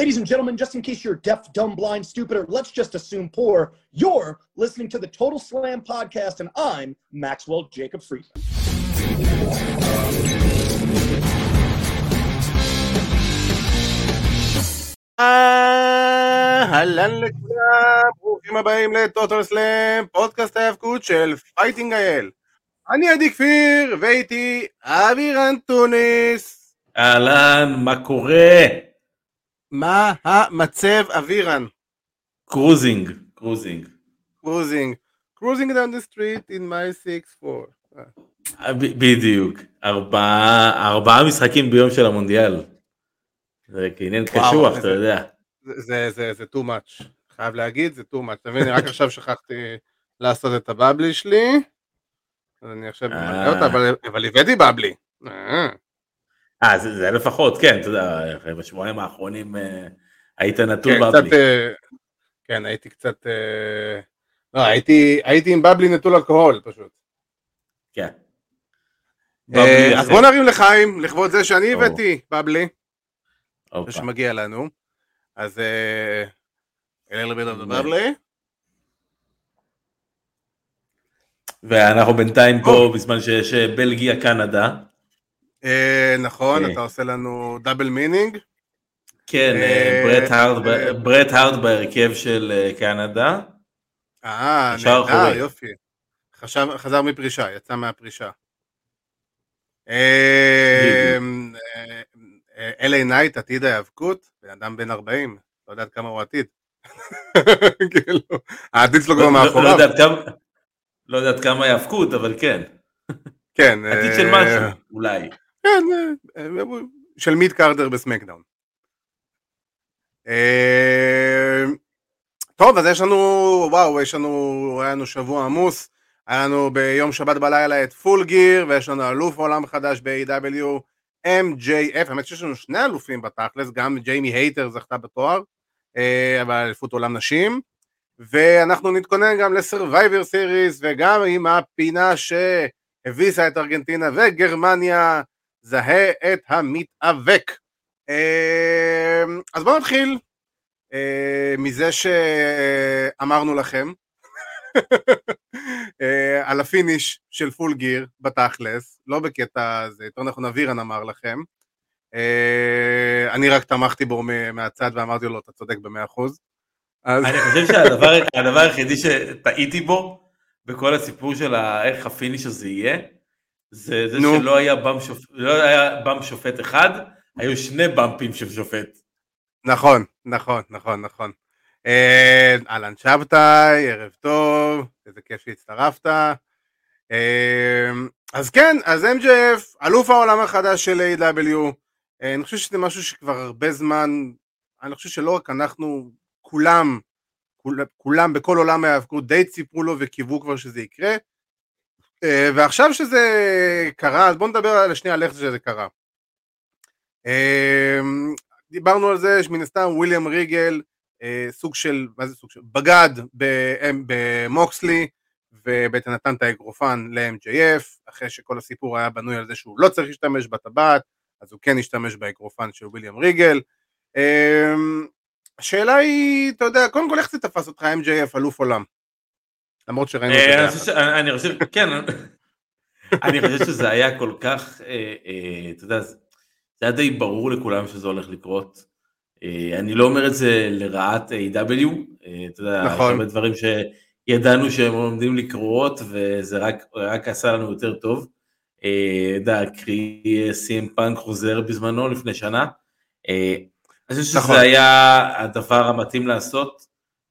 Ladies and gentlemen, just in case you're deaf, dumb, blind, stupid, or let's just assume poor, you're listening to the Total Slam podcast, and I'm Maxwell Jacob Friedman. אהלן לכולם, ברוכים הבאים לטוטל סלאם, פודקאסט ההאבקות של פייטינג אייל. אני עדי כפיר, ואיתי אבירן טוניס. אהלן, מה קורה? מה המצב אבירן? cruising, cruising. cruising. cruising down the street in my 6-4. אה, ב- בדיוק. ארבעה ארבעה משחקים ביום של המונדיאל. זה כעניין קשוח, אתה יודע. זה, too much. חייב להגיד, זה too much. אתה מבין, רק עכשיו שכחתי לעשות את הבבלי שלי. אז אני עכשיו אה. ממלא אותה, אבל, אבל הבאתי בבלי. אה. זה זה לפחות, כן, אתה יודע, בשבועיים האחרונים אה, היית נטול כן, קצת, בבלי. אה, כן, הייתי קצת, אה, לא, הייתי, הייתי עם בבלי נטול אלכוהול פשוט. כן. אז. בוא נרים לחיים, לכבוד זה שאני. הבאתי בבלי, הופה. שמגיע לנו. אז the נו. בבלי. ואנחנו בינתיים פה. בזמן שיש בלגיה קנדה. אה, נכון, אה. אתה עושה לנו double meaning. כן, אה, אה, ברט הארד אה. ברט בהרכב של קנדה. אה, נהדר. יופי. חזר מפרישה, יצא מהפרישה. אה, LA Knight, עתיד ההיאבקות, בן אדם בן 40, לא יודע עד כמה הוא עתיד. כאילו, העתיד שלו כבר לא- לא- לא מאחוריו. יודעת כמה- לא יודעת כמה היאבקות, אבל כן. כן, עתיד של משהו, אולי. כן, אה, אה, של mid carder בסמקדאון. אה, טוב, אז יש לנו, וואו, יש לנו, היה לנו שבוע עמוס, היה לנו ביום שבת בלילה את Full Gear, ויש לנו אלוף עולם חדש ב-AEW, MJF, האמת שיש לנו שני אלופים בתכלס, גם ג'יימי הייטר זכתה בתואר, אה, אבל אליפות עולם נשים, ואנחנו נתכונן גם ל Survivor Series, וגם עם הפינה שהביסה את ארגנטינה וגרמניה, זהה את המתאבק. אה, אז בואו נתחיל אה, מזה שאמרנו לכם אה, על ה finish של Full Gear בתכלס, לא בקטע זה, יותר נכון אבירן אמר לכם. אה, אני רק תמכתי בו מהצד ואמרתי לו אתה צודק במאה אחוז. אני חושב שהדבר הדבר היחידי שטעיתי בו, בכל הסיפור של איך ה finish הזה יהיה, זה זה נו. שלא היה bump שופ- לא היה bump שופט אחד, היו שני באמפים של שופט. נכון, נכון, נכון, נכון. אה, אהלן שבתאי, ערב טוב, איזה כיף שהצטרפת. אה, אז כן, אז MJF, אלוף העולם החדש של A.W. אה, אני חושב שזה משהו שכבר הרבה זמן, אני חושב שלא רק אנחנו, כולם, כול- כולם בכל עולם ההיאבקות די ציפו לו וקיוו כבר שזה יקרה. אה, ועכשיו שזה קרה, אז בואו נדבר על השנייה על איך שזה קרה. אה, דיברנו על זה שמן הסתם וויליאם ריגל אה, סוג של, מה זה סוג של, בגד במוקסלי ובעצם נתן את האגרופן ל-MJF אחרי שכל הסיפור היה בנוי על זה שהוא לא צריך להשתמש בטבעת אז הוא כן השתמש באגרופן של וויליאם ריגל השאלה היא, אתה יודע, קודם כל איך זה תפס אותך MJF אלוף עולם? למרות שראינו את זה אה, אני ביחד. חושב ש- אני חושב, כן, אני חושב שזה היה כל כך, אה, אה, אתה יודע, זה היה די ברור לכולם שזה הולך לקרות. אה, אני לא אומר את זה לרעת A.W, אה, אתה יודע, יש נכון. הרבה דברים שידענו שהם עומדים לקרות וזה רק רק עשה לנו יותר טוב. אה, אתה יודע, קרי סים פאנק חוזר בזמנו לפני שנה. אה, אני חושב נכון. שזה היה הדבר המתאים לעשות.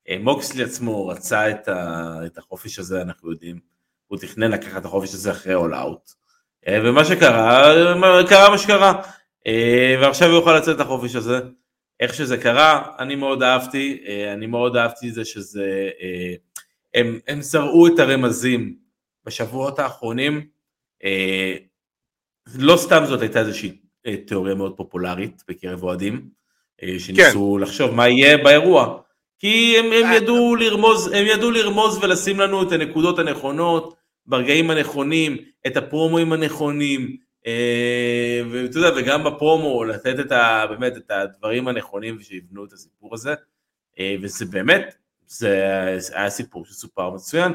אה, מוקסלי עצמו רצה את, ה, את החופש הזה, אנחנו יודעים. הוא תכנן לקחת את החופש הזה אחרי אול אאוט. ומה שקרה, קרה מה שקרה. אה, ועכשיו הוא יוכל לצאת את החופש הזה. איך שזה קרה, אני מאוד אהבתי, אה, אני מאוד אהבתי זה שזה, אה, הם, הם זרעו את הרמזים בשבועות האחרונים. אה, לא סתם זאת הייתה איזושהי אה, תיאוריה מאוד פופולרית בקרב אוהדים, אה, שניסו כן. לחשוב מה יהיה באירוע. כי הם, הם, ידעו לרמוז, הם ידעו לרמוז ולשים לנו את הנקודות הנכונות, ברגעים הנכונים, את הפרומואים הנכונים, אה, ואתה יודע, וגם בפרומו לתת את ה, באמת את הדברים הנכונים שיבנו את הסיפור הזה, אה, וזה באמת, זה היה סיפור שסופר מצוין.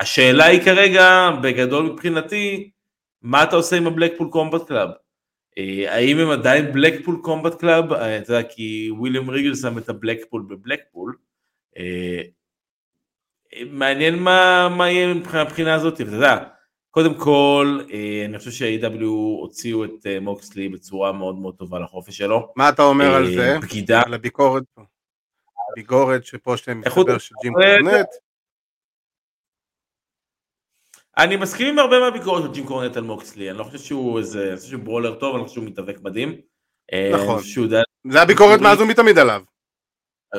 השאלה היא כרגע, בגדול מבחינתי, מה אתה עושה עם ה Blackpool Combat Club? האם הם עדיין Blackpool Combat Club? אתה יודע, כי וויליאם ריגל שם את הבלקפול בבלקפול. מעניין מה, מה יהיה מבחינה הזאת, אתה יודע, קודם כל, אה, אני חושב שה-AW הוציאו את אה, מוקסלי בצורה מאוד מאוד טובה לחופש שלו. מה אתה אומר על זה? אה, בגידה. על הביקורת? הביקורת שפה שאתם מסתבר של ג'ים קורנט? אני מסכים עם הרבה מהביקורת של ג'ים קורנט על מוקסלי, אני לא חושב שהוא איזה, אני חושב שהוא ברולר טוב, אני לא חושב שהוא מתאבק מדהים. נכון, זה הביקורת מאז ומתמיד עליו.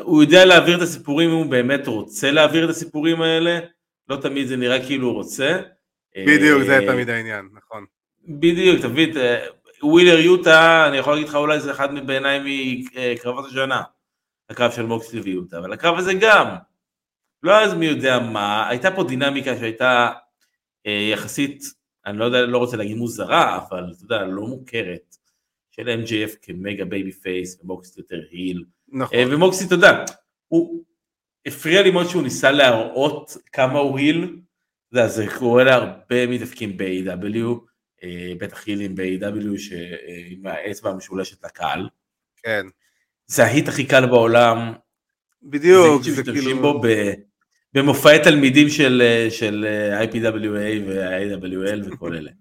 הוא יודע להעביר את הסיפורים אם הוא באמת רוצה להעביר את הסיפורים האלה, לא תמיד זה נראה כאילו הוא רוצה. בדיוק, זה אה, תמיד העניין, נכון. בדיוק, תבין, אה, ווילר יוטה, אני יכול להגיד לך אולי זה אחד בעיניי מקרבות השנה, הקרב של מוקסלי ויוטה, אבל הקרב הזה גם, לא אז מי יודע מה, הייתה פה דינמיקה שהייתה אה, יחסית, אני לא יודע, לא רוצה להגיד מוזרה, אבל אתה יודע, לא מוכרת, של MJF כ mega babyface ומוקסלי יותר heel, נכון. ומוקסלי, אתה יודע, הוא הפריע לי מאוד שהוא ניסה להראות כמה הוא heel, יודע, זה קורה להרבה מתאבקים ב-AEW, אה, בטח הילים ב-AEW שעם האצבע המשולשת לקהל. כן. זה ה heat הכי קל בעולם. בדיוק, זה, זה כאילו... בו ב, במופעי תלמידים של, אה, של אה, IPWA ו-AWL וכל אלה.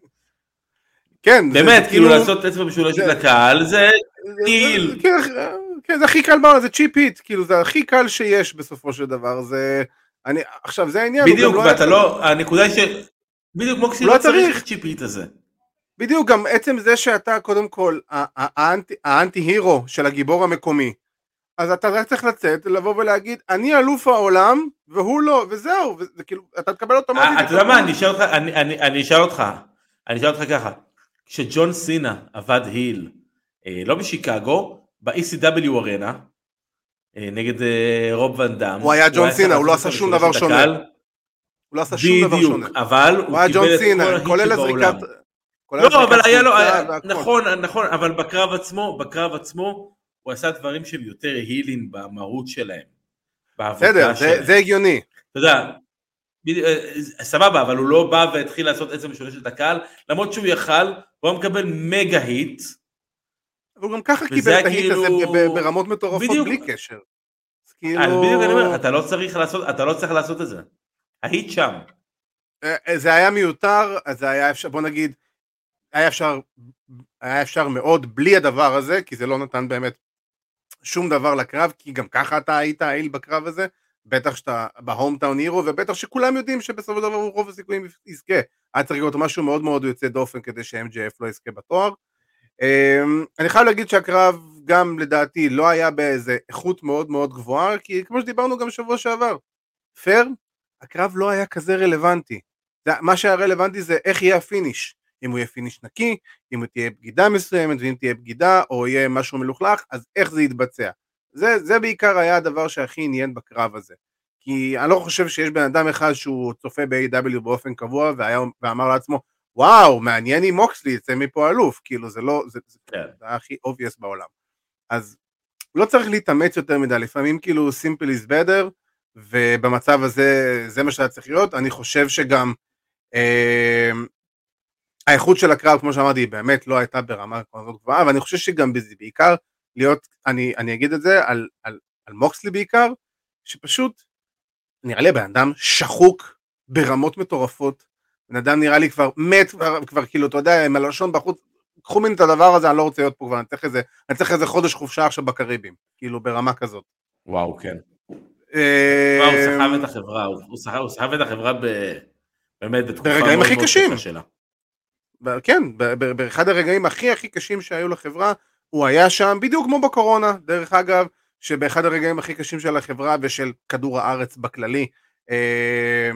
כן. באמת, זה, כאילו לעשות אצבע משולשת זה... לקהל, זה טיל. כן, כן, זה הכי קל בעולם, זה צ'יפ היט, כאילו זה הכי קל שיש בסופו של דבר, זה... אני, עכשיו זה העניין. בדיוק, לא ואתה לא, הנקודה היא ש... בדיוק מוקסי לא, לא צריך את הצ'יפית הזה. בדיוק, גם עצם זה שאתה קודם כל האנטי הירו של הגיבור המקומי, אז אתה רק צריך לצאת, לבוא ולהגיד, אני אלוף העולם, והוא לא, וזהו, וזה כאילו, אתה תקבל אותו מה... אתה יודע מה, אני אשאל אותך, אני אשאל אותך, אני אשאל אותך ככה, כשג'ון סינה עבד היל, אה, לא בשיקגו, ב-ECW ארנה, אה, נגד אה, רוב ואן דאם. הוא היה ג'ון סינה, הוא לא עשה שום דבר שונה. הוא לא עשה שום דבר שונה. בדיוק, אבל הוא היה ג'ון סינה, כולל הזריקת... לא, אבל היה לו, נכון, נכון, אבל בקרב עצמו, בקרב עצמו, הוא עשה דברים שהם יותר הילין במהות שלהם. בסדר, זה הגיוני. אתה יודע, אה, סבבה, אבל הוא לא בא והתחיל לעשות עצם משולשת הקהל, למרות שהוא יכל, הוא היה מקבל מגה היט, והוא גם ככה קיבל את ההיט הזה כאילו- ברמות מטורפות בלי קשר. כאילו... אז בדיוק אני אומר, אתה לא צריך לעשות, אתה לא צריך לעשות את זה. ההיט שם. אה, אה, זה היה מיותר, זה היה אפשר, בוא נגיד, היה אפשר, היה אפשר מאוד בלי הדבר הזה, כי זה לא נתן באמת שום דבר לקרב, כי גם ככה אתה היית ה heel בקרב הזה, בטח שאתה ב hometown hero, ובטח שכולם יודעים שבסופו של דבר רוב הסיכויים יזכה. היה צריך להיות משהו מאוד מאוד יוצא דופן כדי ש-MJF לא יזכה בתואר. אמ, אני חייב להגיד שהקרב גם לדעתי לא היה באיזה איכות מאוד מאוד גבוהה, כי כמו שדיברנו גם שבוע שעבר, פייר, הקרב לא היה כזה רלוונטי. מה שהיה רלוונטי זה איך יהיה ה finish, אם הוא יהיה finish נקי, אם תהיה בגידה מסוימת, ואם תהיה בגידה, או יהיה משהו מלוכלך, אז איך זה יתבצע. זה, זה בעיקר היה הדבר שהכי עניין בקרב הזה. כי אני לא חושב שיש בן אדם אחד שהוא צופה ב-AW באופן קבוע והיה, ואמר לעצמו, וואו, מעניין אם מוקסלי יצא מפה אלוף, כאילו זה לא, זה, זה, כן. זה הכי obvious בעולם. אז לא צריך להתאמץ יותר מדי, לפעמים כאילו simple is better, ובמצב הזה זה מה שהיה צריך להיות, אני חושב שגם אה, האיכות של הקרב, כמו שאמרתי, היא באמת לא הייתה ברמה כזאת גבוהה, ואני חושב שגם בזה בעיקר להיות, אני, אני אגיד את זה על, על, על מוקסלי בעיקר, שפשוט נראה לי הבן אדם שחוק ברמות מטורפות, בן אדם נראה לי כבר מת, כבר, כבר כאילו, אתה יודע, עם הלשון בחוץ, קחו ממני את הדבר הזה, אני לא רוצה להיות פה כבר, אני צריך איזה, אני צריך איזה חודש חופשה עכשיו בקריבים, כאילו, ברמה כזאת. וואו, כן. אה, וואו, הוא סחב את החברה, הוא סחב את החברה באמת בתקופה מאוד מאוד קשה שלה. כן, באחד הרגעים הכי הכי קשים שהיו לחברה, הוא היה שם, בדיוק כמו בקורונה, דרך אגב, שבאחד הרגעים הכי קשים של החברה ושל כדור הארץ בכללי, אה,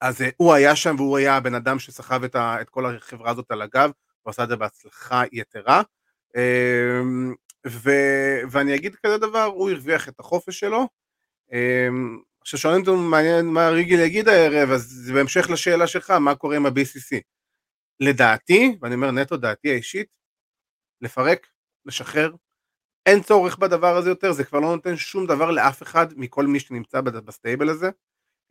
אז אה, הוא היה שם והוא היה הבן אדם שסחב את, את כל החברה הזאת על הגב, הוא עשה את זה בהצלחה יתרה. אמ, ו, ואני אגיד כזה דבר, הוא הרוויח את החופש שלו. אמ, עכשיו שואלים אותנו מעניין מה ריגל יגיד הערב, אז בהמשך לשאלה שלך, מה קורה עם ה-BCC. לדעתי, ואני אומר נטו דעתי האישית, לפרק, לשחרר, אין צורך בדבר הזה יותר, זה כבר לא נותן שום דבר לאף אחד מכל מי שנמצא ב stable הזה.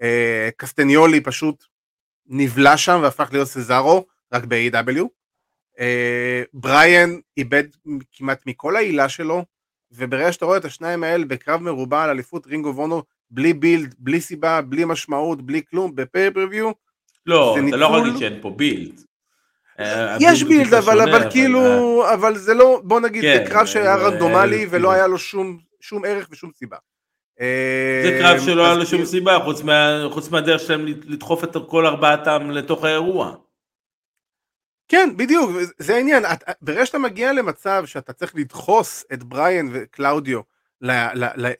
אה, קסטניולי פשוט נבלע שם והפך להיות סזארו, רק ב-AW. אה, בריאן איבד כמעט מכל העילה שלו, וברגע שאתה רואה את השניים האלה בקרב מרובע על אליפות רינגו וונו, בלי בילד, בלי סיבה, בלי משמעות, בלי כלום, בפייפריוויו, לא, אתה לא יכול להגיד שאין פה בילד. אה, יש בילד, אבל, אבל כאילו, אבל זה לא, בוא נגיד, כן, זה קרב שהיה רנדומלי ולא היה לו שום, שום ערך ושום סיבה. זה קרב שלא היה לו שום סיבה, חוץ, מה, חוץ מהדרך שלהם לדחוף את כל ארבעתם לתוך האירוע. כן, בדיוק, זה העניין. ברגע שאתה מגיע למצב שאתה צריך לדחוס את בריאן וקלאודיו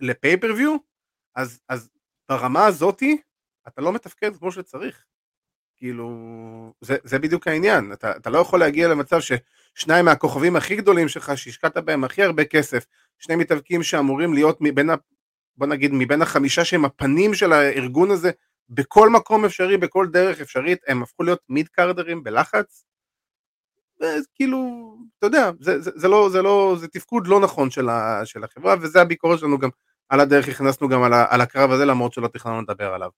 לפייפריוויו, אז, אז ברמה הזאתי, אתה לא מתפקד כמו שצריך. כאילו, זה, זה בדיוק העניין. אתה, אתה לא יכול להגיע למצב ששניים מהכוכבים הכי גדולים שלך, שהשקעת בהם הכי הרבה כסף, שני מתאבקים שאמורים להיות מבין, ה, בוא נגיד, מבין החמישה שהם הפנים של הארגון הזה, בכל מקום אפשרי, בכל דרך אפשרית, הם הפכו להיות מיד קארדרים בלחץ. כאילו, אתה יודע, זה, זה, זה, לא, זה, לא, זה תפקוד לא נכון של, ה, של החברה, וזה הביקורת שלנו גם על הדרך, הכנסנו גם על, ה, על הקרב הזה, למרות שלא תכננו לדבר עליו.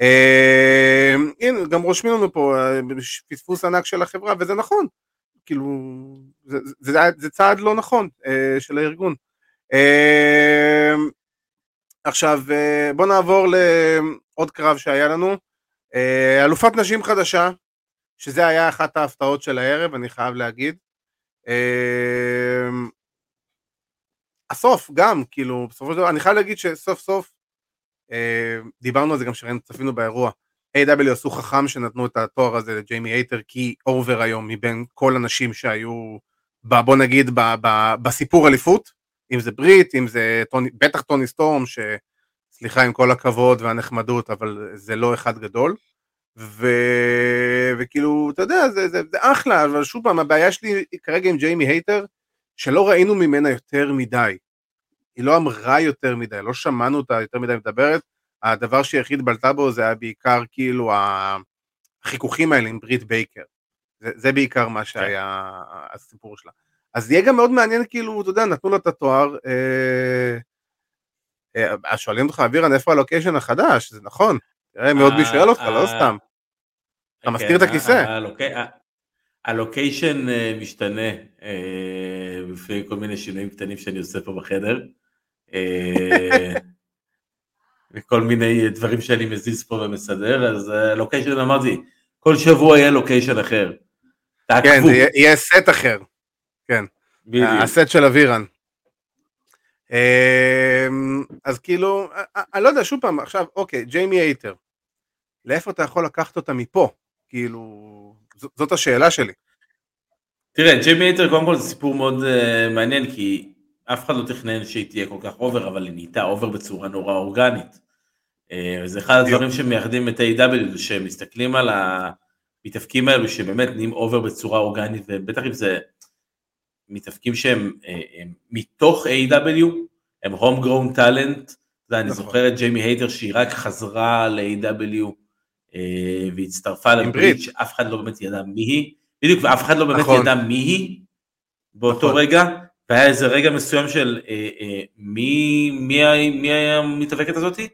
אה, הנה, גם רושמים לנו פה אה, פספוס ענק של החברה, וזה נכון, כאילו, זה, זה, זה, צעד לא נכון אה, של הארגון. אה, עכשיו, אה, בוא נעבור לעוד קרב שהיה לנו. אלופת נשים חדשה, שזה היה אחת ההפתעות של הערב, אני חייב להגיד. אמ, הסוף גם, כאילו, בסופו של דבר, אני חייב להגיד שסוף סוף, אמ, דיברנו על זה גם שראינו, צפינו באירוע, AEW עשו חכם שנתנו את התואר הזה לג'יימי הייטר, כי over היום מבין כל הנשים שהיו, בוא נגיד, ב, ב, בסיפור אליפות, אם זה ברית, אם זה טוני, בטח טוני סטורם, שסליחה עם כל הכבוד והנחמדות, אבל זה לא אחד גדול. ו... וכאילו, אתה יודע, זה, זה, זה אחלה, אבל שוב פעם, הבעיה שלי כרגע עם ג'יימי הייטר, שלא ראינו ממנה יותר מדי. היא לא אמרה יותר מדי, לא שמענו אותה יותר מדי מדברת. הדבר שהיחיד בלטה בו זה היה בעיקר כאילו החיכוכים האלה עם ברית בייקר. זה, זה בעיקר מה שהיה כן. הסיפור שלה. אז יהיה גם מאוד מעניין, כאילו, אתה יודע, נתנו לה את התואר, אה, אה, שואלים אותך, אבירן, איפה הלוקיישן החדש? זה נכון. תראה, מאוד מי שואל אותך, לא סתם. אתה מסתיר את הכיסא. הלוקיישן אה, משתנה לפי אה, כל מיני שינויים קטנים שאני עושה פה בחדר. אה, וכל מיני דברים שאני מזיז פה ומסדר, אז לוקיישן אמרתי, כל שבוע יהיה location אחר. כן, זה יהיה סט אחר. כן. הסט של אבירן. אז כאילו, אני לא יודע, שוב פעם, עכשיו, אוקיי, ג'יימי הייטר. לאיפה אתה יכול לקחת אותה מפה? כאילו, זאת השאלה שלי. תראה, ג'יימי הייטר קודם כל זה סיפור מאוד אה, מעניין, כי אף אחד לא תכנן שהיא תהיה כל כך over, אבל היא נהייתה over בצורה נורא אורגנית. אה, זה אחד הדברים שמייחדים את AEW שהם מסתכלים על המתאבקים האלו שבאמת נהיים over בצורה אורגנית, ובטח אם זה מתאבקים שהם אה, הם מתוך AEW הם home grown talent, אני נכון. זוכר את ג'יימי הייטר שהיא רק חזרה ל-AEW אה, והצטרפה לברית שאף אחד לא באמת ידע מי היא, בדיוק, ואף אחד לא באמת נכון. ידע מי היא באותו נכון. רגע, והיה איזה רגע מסוים של אה, אה, מי, מי, מי המתאבקת הזאתי?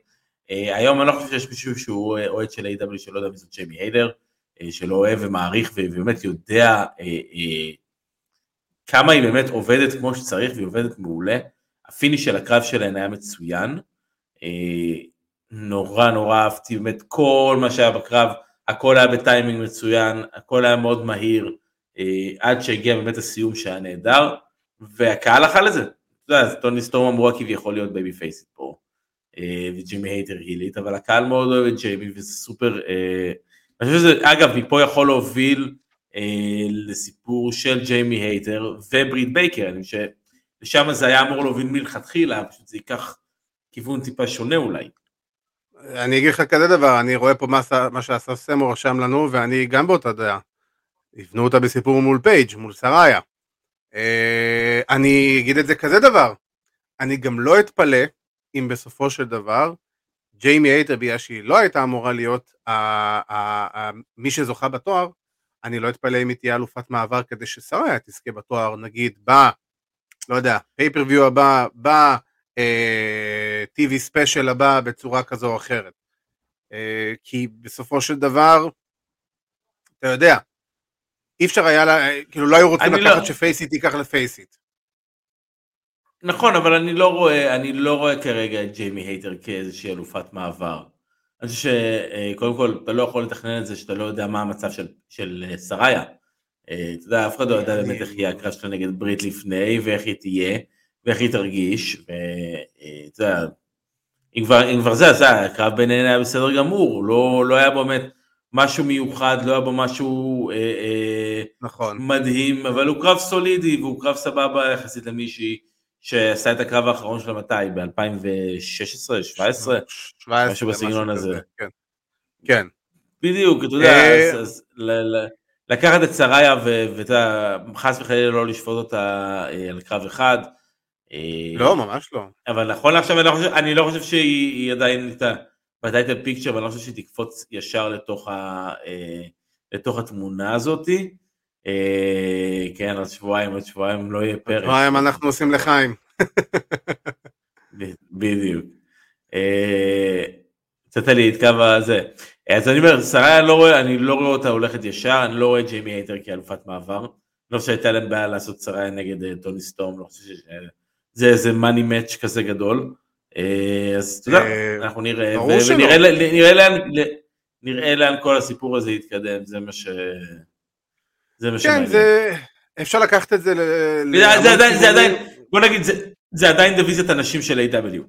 אה, היום אני לא חושב שיש מישהו שהוא אה, אוהד של AEW שלא יודע מי זאת ג'יימי הייטר, אה, שלא אוהב ומעריך ובאמת יודע אה, אה, כמה היא באמת עובדת כמו שצריך והיא עובדת מעולה. ה finish של הקרב שלהן היה מצוין. אה, נורא נורא אהבתי באמת כל מה שהיה בקרב, הכל היה בטיימינג מצוין, הכל היה מאוד מהיר, אה, עד שהגיע באמת הסיום שהיה נהדר, והקהל אכל את זה. אתה יודע, טוני סטורם אמורה כביכול להיות בייבי פייסית פה, אה, וג'יימי הייטר הילית, אבל הקהל מאוד אוהב את ג'יימי וזה סופר, אה, אני חושב שזה, אגב, מפה יכול להוביל אה, לסיפור של ג'יימי הייטר וברית בייקר, אני חושב ששם זה היה אמור להוביל מלכתחילה, פשוט זה ייקח כיוון טיפה שונה אולי. אני אגיד לך כזה דבר, אני רואה פה מה, מה שאסף סמו רשם לנו, ואני גם באותה דעה. יבנו אותה בסיפור מול פייג', מול סראיה. אה, אני אגיד את זה כזה דבר, אני גם לא אתפלא אם בסופו של דבר ג'יימי הייטר, בגלל שהיא לא הייתה אמורה להיות מי שזוכה בתואר, אני לא אתפלא אם היא תהיה אלופת מעבר כדי שסראיה תזכה בתואר, נגיד, ב... לא יודע, pay-per-view הבא, ב... TV special הבא בצורה כזו או אחרת. אה, כי בסופו של דבר, אתה יודע, אי אפשר היה, לה, כאילו לא היו רוצים לקחת לא... שפייסית ייקח לפייסית. נכון, אבל אני לא רואה, אני לא רואה כרגע את ג'יימי הייטר כאיזושהי אלופת מעבר. אני חושב שקודם כל אתה לא יכול לתכנן את זה שאתה לא יודע מה המצב של, של אה, סריה. אה, אתה יודע, אף אחד לא יודע באמת איך יהיה הקרב שלה נגד ברית לפני ואיך היא תהיה ואיך היא תרגיש. ואתה יודע, אם כבר, אם כבר זה, אז הקרב ביניהן היה בסדר גמור, לא, לא היה באמת משהו מיוחד, לא היה בו משהו אה, אה, נכון. מדהים, אבל הוא קרב סולידי והוא קרב סבבה יחסית למישהי שעשה את הקרב האחרון שלה מתי? ב-2016? 17? משהו בסגנון הזה. כן. כן. בדיוק, אתה יודע, אה, אז, לקחת את סריה ואתה חס וחלילה לא לשפוט אותה אה, על קרב אחד. אה, לא, ממש לא. אבל נכון לעכשיו אני לא חושב, לא שהיא עדיין איתה בטייטל פיקצ'ר, ואני לא חושב שהיא תקפוץ ישר לתוך, ה, לתוך התמונה הזאתי. אה, כן, עוד שבועיים, עוד שבועיים לא יהיה פרק. שבועיים אנחנו עושים לחיים. בדיוק. קצת לי את קו הזה. אז אני אומר, סראיה, אני לא רואה, אני לא רואה אותה הולכת ישר, אני לא רואה את ג'יימי הייטר כאלופת מעבר. לא חושב שהייתה להם בעיה לעשות סראיה נגד אה, טוני סטורם, לא חושב שזה איזה money match כזה גדול. אה, אז אתה יודע, אנחנו נראה, ונראה לאן כל הסיפור הזה יתקדם, זה מה ש... זה מה שמעניין. כן, זה... אפשר לקחת את זה ל... זה עדיין, זה עדיין, בוא נגיד, זה עדיין דיוויזיית הנשים של A.W.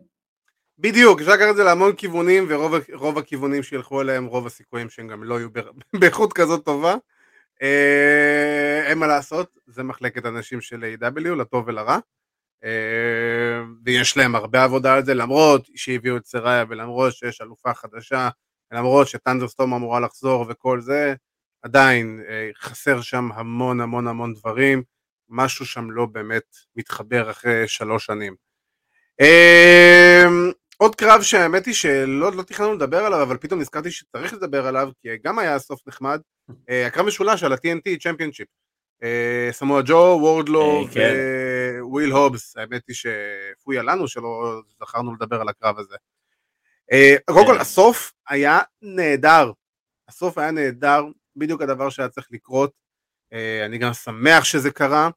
בדיוק, אפשר לקחת את זה להמון כיוונים, ורוב הכיוונים שילכו אליהם, רוב הסיכויים שהם גם לא יהיו באיכות כזאת טובה. אה, אין מה לעשות, זה מחלקת הנשים של A.W, לטוב ולרע. אה, ויש להם הרבה עבודה על זה, למרות שהביאו את סריה ולמרות שיש אלופה חדשה, למרות ש Thunder Rosa אמורה לחזור וכל זה, עדיין אה, חסר שם המון המון המון דברים, משהו שם לא באמת מתחבר אחרי שלוש שנים. אה, עוד קרב שהאמת היא שלא לא תכננו לדבר עליו, אבל פתאום נזכרתי שצריך לדבר עליו, כי גם היה סוף נחמד, אה, הקרב משולש על ה-TNT championship. סמואל ג'ו, וורדלו כן. וויל הובס, האמת היא שפדיחה לנו שלא זכרנו לדבר על הקרב הזה. קודם כל כן. הסוף היה נהדר, הסוף היה נהדר, בדיוק הדבר שהיה צריך לקרות. אה, אני גם שמח שזה קרה.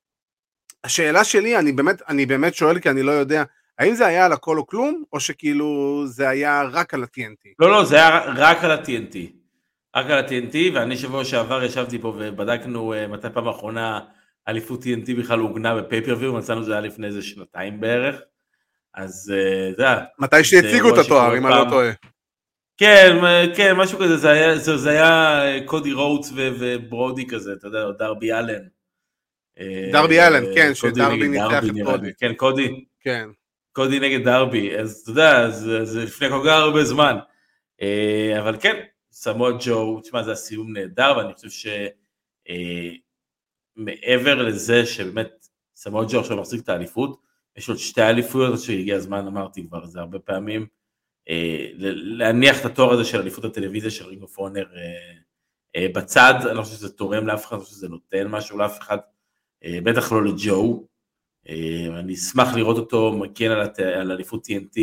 השאלה שלי, אני באמת, אני באמת שואל כי אני לא יודע, האם זה היה על הכל או כלום, או שכאילו זה היה רק על ה-TNT? לא, לא, זה היה רק על ה-TNT. רק על ה-TNT, ואני שבוע שעבר ישבתי פה ובדקנו uh, מתי פעם האחרונה אליפות TNT בכלל עוגנה בפייפריוויו, מצאנו שזה היה לפני איזה שנתיים בערך. אז אה, אתה יודע. מתי שהציגו את התואר, אם אני לא טועה. כן, כן, משהו כזה, זה היה, זה, זה היה אה, קודי רודס וברודי כזה, אתה יודע, דרבי אלן. אה, דרבי אלן, כן, שדרבי ניצח את קודי. כן, קודי. כן. קודי נגד דרבי, אז אתה יודע, זה, זה לפני כל כך הרבה זמן. אה, אבל כן, סמואל ג'ו, תשמע, זה הסיום נהדר, ואני חושב שמעבר לזה שבאמת סמואל ג'ו עכשיו מחזיק את האליפות, יש עוד שתי אליפויות שהגיע הזמן, אמרתי כבר זה הרבה פעמים. אה, להניח את התואר הזה של אליפות הטלוויזיה של Ring of Honor בצד, אני לא חושב שזה תורם לאף אחד, אני חושב שזה נותן משהו לאף אחד, אה, בטח לא לג'ו. אה, אני אשמח לראות אותו מגן על אליפות TNT,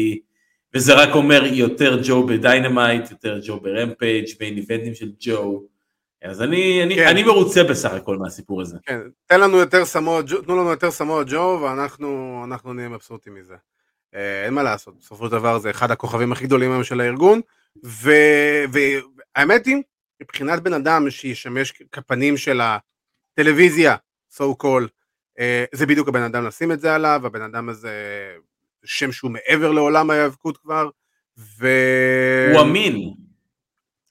וזה רק אומר יותר ג'ו ב Dynamite, יותר ג'ו ב Rampage, main event ים של ג'ו. אז אני, אני, כן. אני מרוצה בסך הכל מהסיפור הזה. כן, תן לנו יותר סמואל ג'ו, תנו לנו יותר סמואל ג'ו, ואנחנו נהיה מבסוטים מזה. אה, אין מה לעשות, בסופו של דבר זה אחד הכוכבים הכי גדולים היום של הארגון, והאמת היא, מבחינת בן אדם שישמש כפנים של הטלוויזיה, so called, אה, זה בדיוק הבן אדם לשים את זה עליו, הבן אדם הזה, שם שהוא מעבר לעולם ההיאבקות כבר, ו... הוא אמין.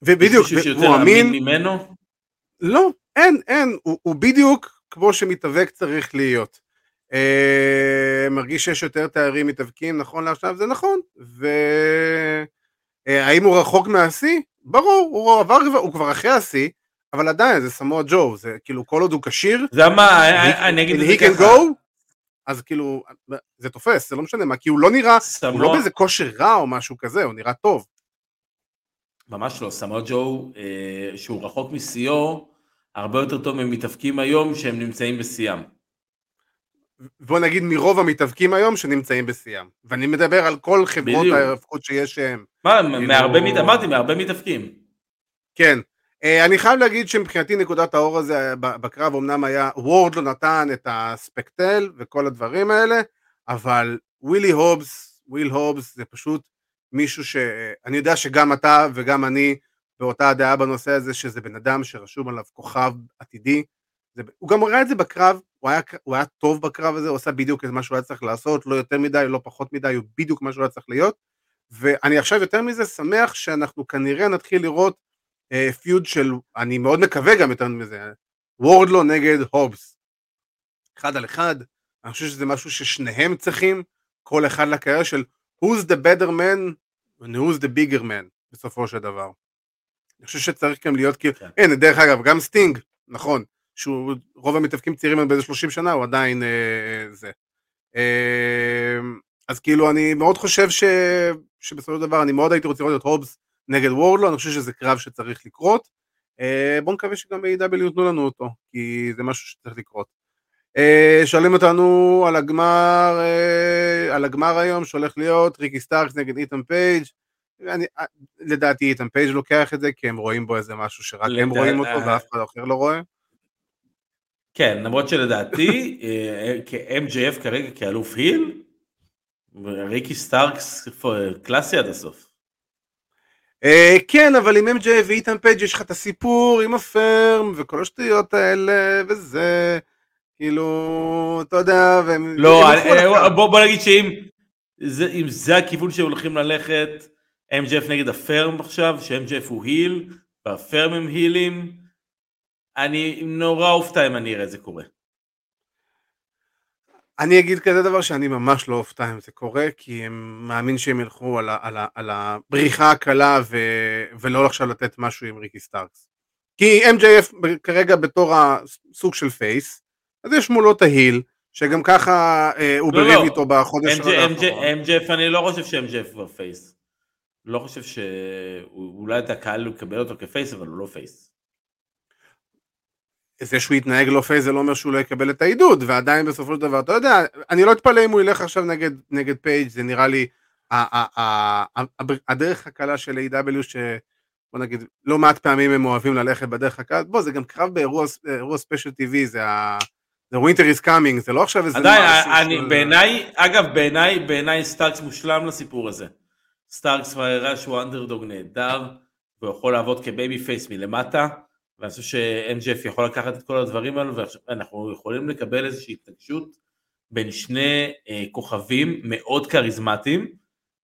ובדיוק, הוא אמין. ממנו? לא, אין, אין, הוא, הוא בדיוק כמו שמתאבק צריך להיות. אה, מרגיש שיש יותר תארים מתאבקים נכון לעכשיו, זה נכון. והאם אה, הוא רחוק מהשיא? ברור, הוא עבר, הוא כבר אחרי השיא, אבל עדיין זה סמואל ג'ו, זה כאילו כל עוד הוא כשיר, זה מה, אני אגיד את זה ככה. אז כאילו, זה תופס, זה לא משנה מה, כי הוא לא נראה, סמוע... הוא לא באיזה כושר רע או משהו כזה, הוא נראה טוב. ממש לא, סמואל ג'ו, אה, שהוא רחוק משיאו, הרבה יותר טוב ממתאבקים היום שהם נמצאים בשיאם. בוא נגיד מרוב המתאבקים היום שנמצאים בשיאם. ואני מדבר על כל חברות בדיוק. ההאבקות שיש שהם. מה, כאילו- מהרבה, אמרתי, מהרבה מתאבקים. כן. אה, אני חייב להגיד שמבחינתי נקודת האור הזה ב- בקרב אמנם היה, וורד לא נתן את הספקטל וכל הדברים האלה, אבל ווילי הובס, וויל הובס זה פשוט מישהו שאני יודע שגם אתה וגם אני באותה הדעה בנושא הזה, שזה בן אדם שרשום עליו כוכב עתידי. זה, הוא גם ראה את זה בקרב, הוא היה, הוא היה טוב בקרב הזה, הוא עשה בדיוק את מה שהוא היה צריך לעשות, לא יותר מדי, לא פחות מדי, הוא בדיוק מה שהוא היה צריך להיות. ואני עכשיו יותר מזה שמח שאנחנו כנראה נתחיל לראות אה, פיוד של, אני מאוד מקווה גם יותר מזה, וורדלו נגד הובס. אחד על אחד, אני חושב שזה משהו ששניהם צריכים, כל אחד לקריירה של who's the better man and who's the bigger man בסופו של דבר. אני חושב שצריך גם להיות כאילו, כן. הנה דרך אגב גם סטינג, נכון, שהוא רוב המתאבקים צעירים הם באיזה 30 שנה הוא עדיין אה, זה. אה, אז כאילו אני מאוד חושב ש, שבסופו של דבר אני מאוד הייתי רוצה לראות את הובס נגד וורדלו, אני חושב שזה קרב שצריך לקרות. אה, בואו נקווה שגם ב-AEW ייתנו לנו אותו, כי זה משהו שצריך לקרות. אה, שואלים אותנו על הגמר, אה, על הגמר היום שהולך להיות ריקי סטארקס נגד איתן פייג'. אני, לדעתי איתן פייג' לוקח את זה כי הם רואים בו איזה משהו שרק הם לדע- רואים אותו. ואף אחד אחר לא רואה. כן, למרות שלדעתי, כ-MJF כרגע כאלוף heel, ריקי סטארקס קלאסי עד הסוף. אה, כן, אבל עם MJ ואיתן פייג' יש לך את הסיפור עם ה Firm וכל השטויות האלה וזה, כאילו, אתה יודע, והם... לא, אה, לקרב. בוא נגיד שאם זה- הכיוון שהולכים ללכת, MJF נגד ה Firm עכשיו, ש-MJF הוא heel, וה Firm הם הילים, אני נורא אופתע אם אני אראה את זה קורה. אני אגיד כזה דבר שאני ממש לא אופתע אם זה קורה, כי אני מאמין שהם ילכו על, ה, על, ה, על הבריחה הקלה ו, ולא עכשיו לתת משהו עם ריקי סטארקס. כי MJF כרגע בתור הסוג של face, אז יש מולו את ה heel, שגם ככה אה, הוא לא, בריב לא. איתו בחודש האחרון. MJF אני לא חושב ש-MJF כבר face. לא חושב שאולי את הקהל יקבל אותו כ face, אבל הוא לא face. זה שהוא יתנהג לא face זה לא אומר שהוא לא יקבל את העידוד, ועדיין בסופו של דבר, אתה יודע, אני לא אתפלא אם הוא ילך עכשיו נגד, נגד פייג', זה נראה לי הדרך הקלה של AEW ש... בוא נגיד, לא מעט פעמים הם אוהבים ללכת בדרך הקלה, בוא, זה גם קרב באירוע אירוע special TV, זה ה... זה Winter is Coming, זה לא עכשיו איזה... עדיין, אני, של- בעיניי, אגב, בעיניי, בעיניי סטארקס מושלם לסיפור הזה. סטארקס כבר הראה שהוא אנדרדוג נהדר, והוא יכול לעבוד כ babyface מלמטה, ואני חושב ש-MJF יכול לקחת את כל הדברים האלו, ואנחנו יכולים לקבל איזושהי התנגשות בין שני אה, כוכבים מאוד כריזמטיים,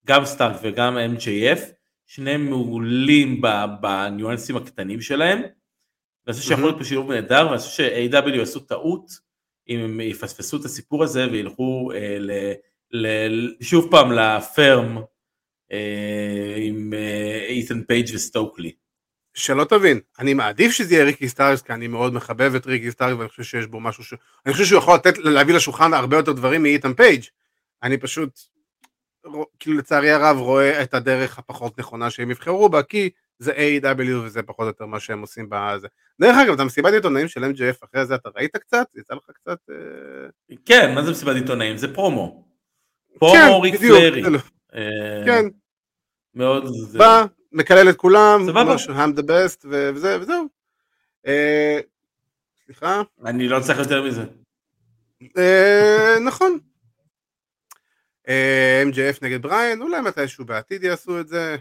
גם סטארקס וגם MJF, שניהם מעולים בניואנסים הקטנים שלהם, ואני חושב שיכול להיות פה שילוב נהדר, ואני חושב ש-AEW יעשו טעות אם הם יפספסו את הסיפור הזה וילכו אה, ל, ל, שוב פעם ל Firm אה, עם איתן פייג' וסטוקלי. שלא תבין, אני מעדיף שזה יהיה ריקי סטארקס, כי אני מאוד מחבב את ריקי סטארקס, ואני חושב שיש בו משהו ש... אני חושב שהוא יכול לתת, להביא לשולחן הרבה יותר דברים מאיתן פייג'. אני פשוט, כאילו לצערי הרב, רואה את הדרך הפחות נכונה שהם יבחרו בה, כי זה AEW וזה פחות או יותר מה שהם עושים בזה. דרך אגב, את המסיבת עיתונאים של MJF אחרי זה, אתה ראית קצת? יצא לך קצת... אה, כן, מה זה מסיבת עיתונאים? זה פרומו. כן, פרומו ריק בדיוק, פלרי. כאילו, אה, כן, מאוד... זה- בא, מקלל את כולם, סבבה. שהוא the best, ו- וזה, וזהו. אה, סליחה? אני לא צריך יותר מזה. אה, נכון. אה, MJF נגד בריין, אולי מתישהו בעתיד יעשו את זה.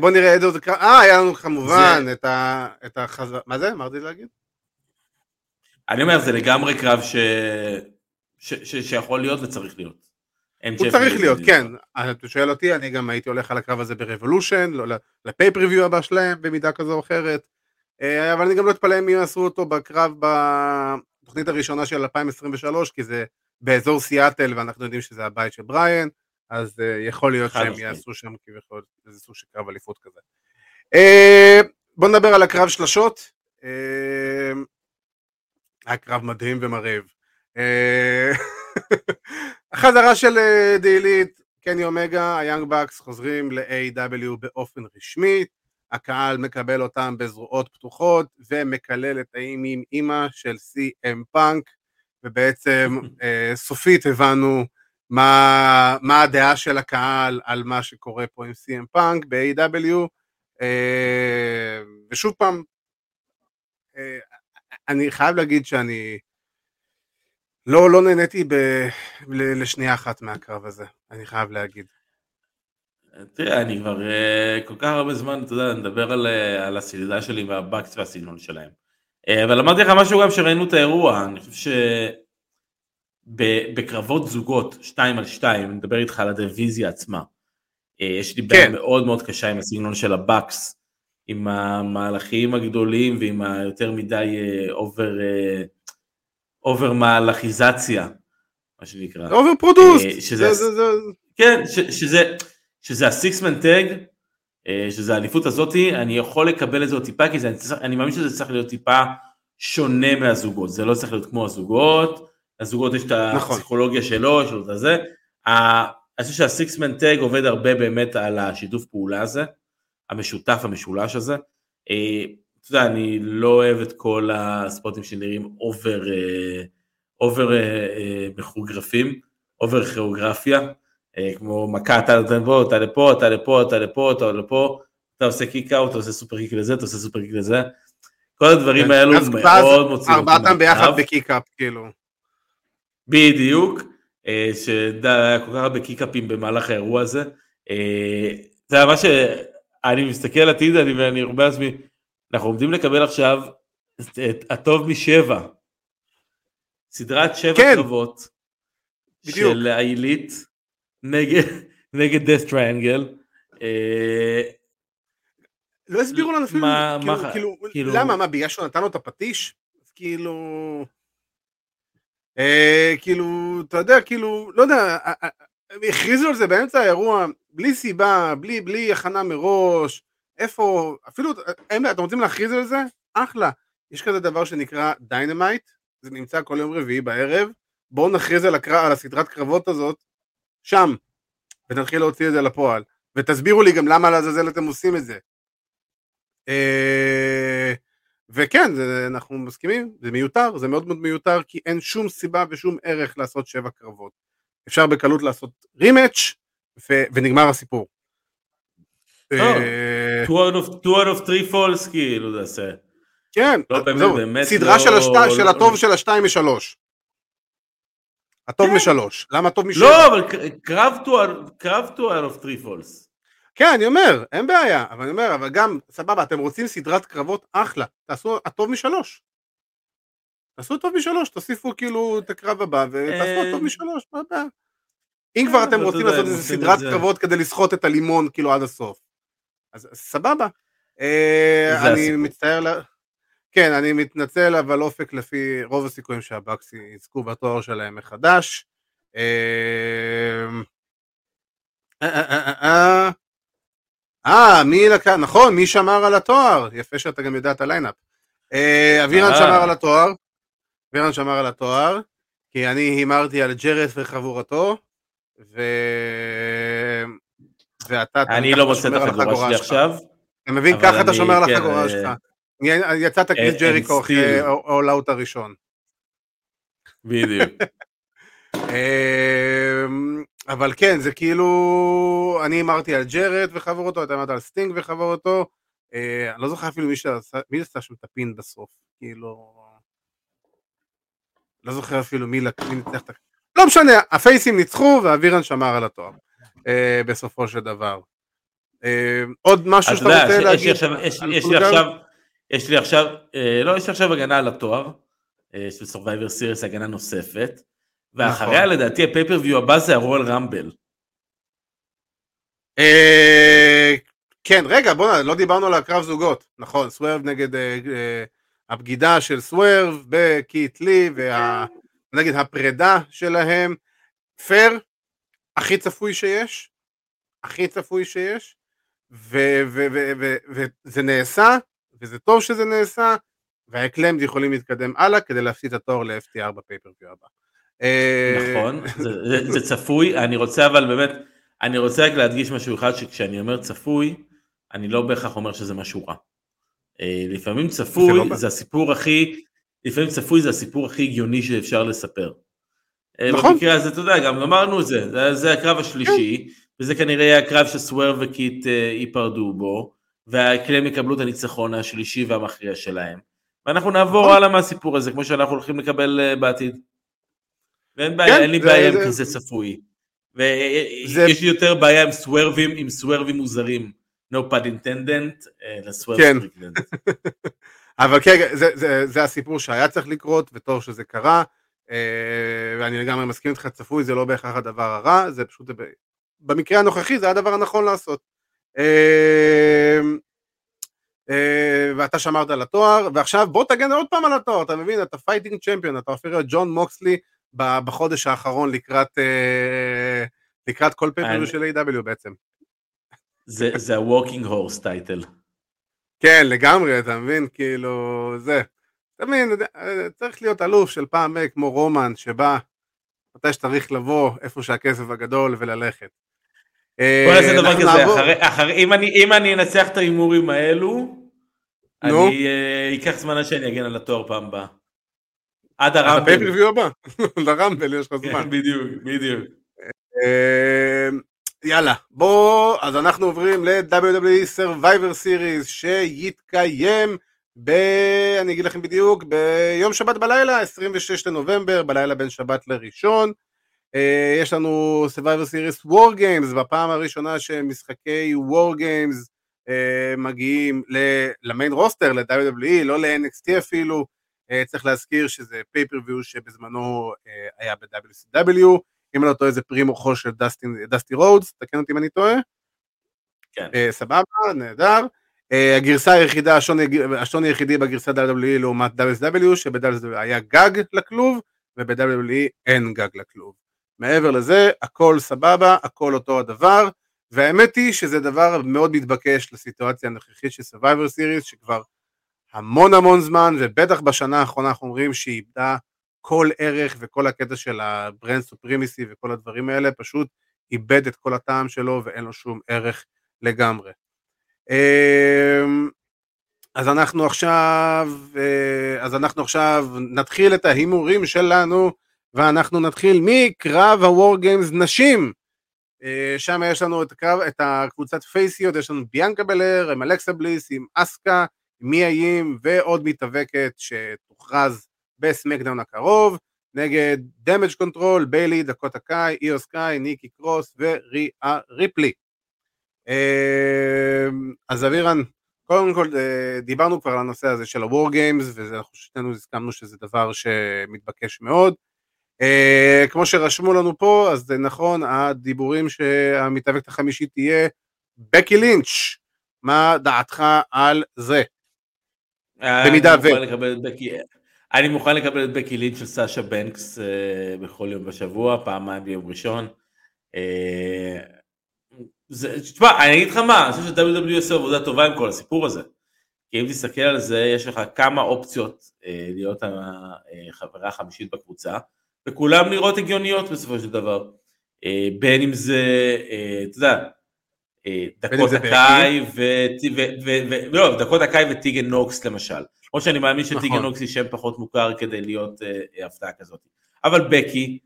בוא נראה איזה עוד קרב, אה, היה לנו כמובן זה- את ה... את החזרה, מה זה? אמרתי להגיד? אני אומר, זה לגמרי קרב ש... ש... ש... שיכול להיות וצריך להיות. הוא צריך להיות, כן. אה, אתה שואל אותי, אני גם הייתי הולך על הקרב הזה ברבולושן, לא, לפייפריוויו הבא שלהם במידה כזו או אחרת. אה, אבל אני גם לא אתפלא אם יעשו אותו בקרב בתוכנית הראשונה של 2023, כי זה באזור סיאטל ואנחנו יודעים שזה הבית של בריאן, אז אה, יכול להיות שהם. יעשו שם כביכול איזה סוג של קרב אליפות כזה. אה, בוא נדבר על הקרב שלשות. היה קרב מדהים ומרהיב. החזרה של אה, The Elite, קני אומגה, ה Young Bucks חוזרים ל-AEW באופן רשמי. הקהל מקבל אותם בזרועות פתוחות ומקלל את האימים אימא של CM פאנק ובעצם אה, סופית הבנו מה, מה הדעה של הקהל על מה שקורה פה עם CM פאנק ב-AEW אה, ושוב פעם אני חייב להגיד שאני לא, לא נהניתי ב, לשנייה אחת מהקרב הזה, אני חייב להגיד. תראה, אני כבר uh, כל כך הרבה זמן, אתה יודע, נדבר על, uh, על הסלידה שלי והבקס והסגנון שלהם. Uh, אבל אמרתי לך משהו גם שראינו את האירוע, אני חושב שבקרבות זוגות, שתיים על שתיים, אני מדבר איתך על הדיוויזיה עצמה. יש לי כן. בעיה מאוד מאוד קשה עם הסגנון של ה Bucks, עם המהלכים הגדולים ועם היותר מדי over, uh, over מהלכיזציה, מה שנקרא. Over produced. זה, זה... כן, שזה... שזה ה six-man tag, אה, שזה האליפות הזאתי, אני יכול לקבל את זה עוד טיפה, כי זה, אני מאמין שזה צריך להיות טיפה שונה מהזוגות, זה לא צריך להיות כמו הזוגות, הזוגות יש את נכון. הפסיכולוגיה שלו, יש לו את הזה, אני חושב שה six-man tag עובד הרבה באמת על השיתוף פעולה הזה, המשותף, המשולש הזה. אה, אתה יודע, אני לא אוהב את כל הספוטים שנראים over, over מכוריאוגרפים, over כוריאוגרפיה. אה, כמו מכה, אתה לפה, אתה לפה, אתה לפה, אתה לפה, אתה לפה, אתה עושה kick out, אתה עושה superkick לזה, אתה עושה superkick לזה. כל הדברים כן. האלו מאוד מוציאים אותי ארבעתם ביחד ב kip up, כאילו. בדיוק, אה, שהיה כל כך הרבה kip up ים במהלך האירוע הזה. אה, זה מה שאני מסתכל עתיד ואני אומר לעצמי, אנחנו עומדים לקבל עכשיו את הטוב משבע. סדרת שבע כן. קרבות של העילית. נגד, נגד Death Triangle. אה, לא הסבירו לנו אפילו, מה, כאילו, מה, כאילו, כאילו, למה, מה, בגלל שהוא נתן לו את הפטיש? כאילו... אה, כאילו, אתה יודע, כאילו, לא יודע, הכריזו על זה באמצע האירוע, בלי סיבה, בלי, בלי הכנה מראש, איפה, אפילו, אין, אתם רוצים להכריז על זה? אחלה. יש כזה דבר שנקרא Dynamite, זה נמצא כל יום רביעי בערב, בואו נכריז על, הקרב, על הסדרת קרבות הזאת, שם, ונתחיל להוציא את זה לפועל. ותסבירו לי גם למה לעזאזל אתם עושים את זה. אה, וכן, זה, אנחנו מסכימים, זה מיותר, זה מאוד מאוד מיותר, כי אין שום סיבה ושום ערך לעשות שבע קרבות. אפשר בקלות לעשות רימץ' ונגמר הסיפור. Oh, two out of three falls כאילו זה עושה. כן, לא, זהו, סדרה לא, של לא, הטוב של השתיים משלוש. הטוב כן. משלוש. למה הטוב משלוש? לא, אבל קרב טו out of three falls. כן, אני אומר, אין בעיה, אבל אני אומר, אבל גם, סבבה, אתם רוצים סדרת קרבות אחלה, תעשו הטוב משלוש. תעשו הטוב משלוש, תוסיפו כאילו את הקרב הבא ותעשו הטוב אה, משלוש, מה הבעיה? אם כבר אתם רוצים לעשות איזה סדרת קרבות כדי לסחוט את הלימון כאילו עד הסוף, אז סבבה. אה, אני מצטער, כן, אני מתנצל, אבל אופק לפי רוב הסיכויים שהבקס יזכו בתואר שלהם מחדש. אה, אה, אה מי לקח, נכון, מי שמר על התואר? יפה שאתה גם יודע את ה lineup. אבירן שמר על התואר, אבירן שמר על התואר, כי אני הימרתי על ג'רס וחבורתו, ו... ואתה... אני לא מוצא את החגורה שלי עכשיו. אתה מבין? ככה אתה שומר על כן, החגורה שלך. יצאת קריס אה, ג'ריקו אחרי All Out הראשון. בדיוק. אמ, אבל כן, זה כאילו, אני אמרתי על ג'רד וחברותו, אתה אמרת על סטינג וחברותו, אה, אני לא זוכר אפילו מי עשה שם את הפין בסוף, כאילו, לא זוכר אפילו מי ניצח את ה... לא משנה, הפייסים ניצחו ואבירן שמר על התואר, אה, בסופו של דבר. עוד משהו שאתה רוצה להגיד? יש לי עכשיו... יש לי עכשיו, אה, לא, יש לי עכשיו הגנה על התואר אה, של Survivor Series, הגנה נוספת, ואחריה נכון. לדעתי הפייפריוויו הבא זה הרול רמבל. אה, כן, רגע, בוא'נה, לא דיברנו על הקרב זוגות, נכון, סוורב נגד הבגידה של סוורב בקיט לי, ונגד הפרידה שלהם, פייר, הכי צפוי שיש, הכי צפוי שיש, וזה נעשה וזה טוב שזה נעשה, והאקלמד יכולים להתקדם הלאה כדי להפסיד את התואר ל-FTR בפייפריוויו הבא. אה, נכון, זה, זה, זה צפוי, אני רוצה אבל באמת, אני רוצה רק להדגיש משהו אחד, שכשאני אומר צפוי, אני לא בהכרח אומר שזה משהו רע. אה, לפעמים צפוי, זה, לא- זה הסיפור הכי, לפעמים צפוי זה הסיפור הכי הגיוני שאפשר לספר. אה, נכון. במקרה הזה, אתה יודע, גם אמרנו את זה, זה, זה הקרב השלישי, וזה כנראה יהיה הקרב שסוור וקיט אה, ייפרדו בו, והקלם יקבלו את הניצחון השלישי והמכריע שלהם. ואנחנו נעבור נכון. הלאה מהסיפור הזה, כמו שאנחנו הולכים לקבל אה, בעתיד. ואין בעיה, כן, אין לי זה- בעיה עם זה- כזה צפוי. ויש לי יותר בעיה עם סוורבים, עם סוורבים מוזרים. no pun intended, אה, לסוורב כן. אבל כן, זה, זה, זה הסיפור שהיה צריך לקרות, וטוב שזה קרה, ואני לגמרי מסכים איתך, צפוי זה לא בהכרח הדבר הרע, זה פשוט, במקרה הנוכחי זה הדבר הנכון לעשות. אה, אה, ואתה שמרת על התואר, ועכשיו בוא תגן עוד פעם על התואר, אתה מבין? אתה fighting champion, אתה הופך להיות ג'ון מוקסלי בחודש האחרון לקראת, אה, לקראת כל פייפרוויו אני- של AEW בעצם. זה ה-workhorse title. כן, לגמרי, אתה מבין? כאילו, זה. מבין, אה, צריך להיות אלוף של פעם אה, כמו רומן, שבא מתי שצריך לבוא, איפה שהכסף הגדול, וללכת. בוא נעשה אה, דבר כזה, אחרי- אחרי- אם אני- אם אני אנצח את ההימורים האלו, נו. אני אה, ייקח זמן עד שאני אגן על התואר פעם הבאה. עד הרמבל. הפייפריוויו הבא, לרמבל יש לך זמן. כן, בדיוק, בדיוק. אה, יאללה, בוא, אז אנחנו עוברים ל-WWE Survivor Series שיתקיים ב... אני אגיד לכם בדיוק, ביום שבת בלילה, 26 לנובמבר, בלילה בין שבת לראשון. אה, יש לנו Survivor Series War Games, בפעם הראשונה שמשחקי War Games אה, מגיעים ל- למיין רוסטר, ל-WWE, לא ל-NXT אפילו. אה, צריך להזכיר שזה פייפריוויו שבזמנו היה ב-WCW. אם אני לא טועה זה פרי מוחו של דסטי רודס, תקן אותי אם אני טועה. כן. סבבה, נהדר. אה, הגרסה היחידה, השוני, היחידי בגרסה WWE לעומת WCW, שב-WCW היה גג לכלוב, וב-WWE אין גג לכלוב. מעבר לזה, הכל סבבה, הכל אותו הדבר, והאמת היא שזה דבר מאוד מתבקש לסיטואציה הנוכחית של Survivor Series, שכבר המון המון זמן, ובטח בשנה האחרונה אנחנו אומרים שהיא איבדה כל ערך וכל הקטע של ה brand supremacy וכל הדברים האלה, פשוט איבד את כל הטעם שלו ואין לו שום ערך לגמרי. אמ, אז אנחנו עכשיו, אה, אז אנחנו עכשיו נתחיל את ההימורים שלנו, ואנחנו נתחיל מקרב הוור גיימס נשים. אה, שם יש לנו את, הקרב, את הקבוצת פייסיות, יש לנו ביאנקה בלר, עם אלכסה בליס, עם אסקה, מיה ים ועוד מתאבקת שתוכרז בסמקדאון הקרוב, נגד Damage CTRL, ביילי, דקוטה קאי, איו סקיי, ניקי קרוס וריאה ריפלי. אה, אז אבירן, קודם כל אה, דיברנו כבר על הנושא הזה של ה-War Games, ואנחנו שנינו הסכמנו שזה דבר שמתבקש מאוד. אה, כמו שרשמו לנו פה, אז זה נכון, הדיבורים שהמתאבקת החמישית תהיה בקי לינץ', מה דעתך על זה? במידה ו- אני מוכן לקבל את בקי לינץ' של סאשה בנקס אה, בכל יום בשבוע, פעמיים ביום ראשון. אה, זה- תשמע, אני אגיד לך מה, אני חושב ש-WWE עושה עבודה טובה עם כל הסיפור הזה. כי אם תסתכל על זה, יש לך כמה אופציות אה, להיות החברה החמישית בקבוצה, וכולם נראות הגיוניות בסופו של דבר. אה, בין אם זה, אה, אתה יודע, אה, זה דקוטה קאי ו... ו- ו- ו- לא, דקוטה קאי וטיגן נוקס למשל. למרות שאני מאמין שטיגן נכון. נוקס היא שם פחות מוכר כדי להיות אה, הפתעה כזאת. אבל בקי,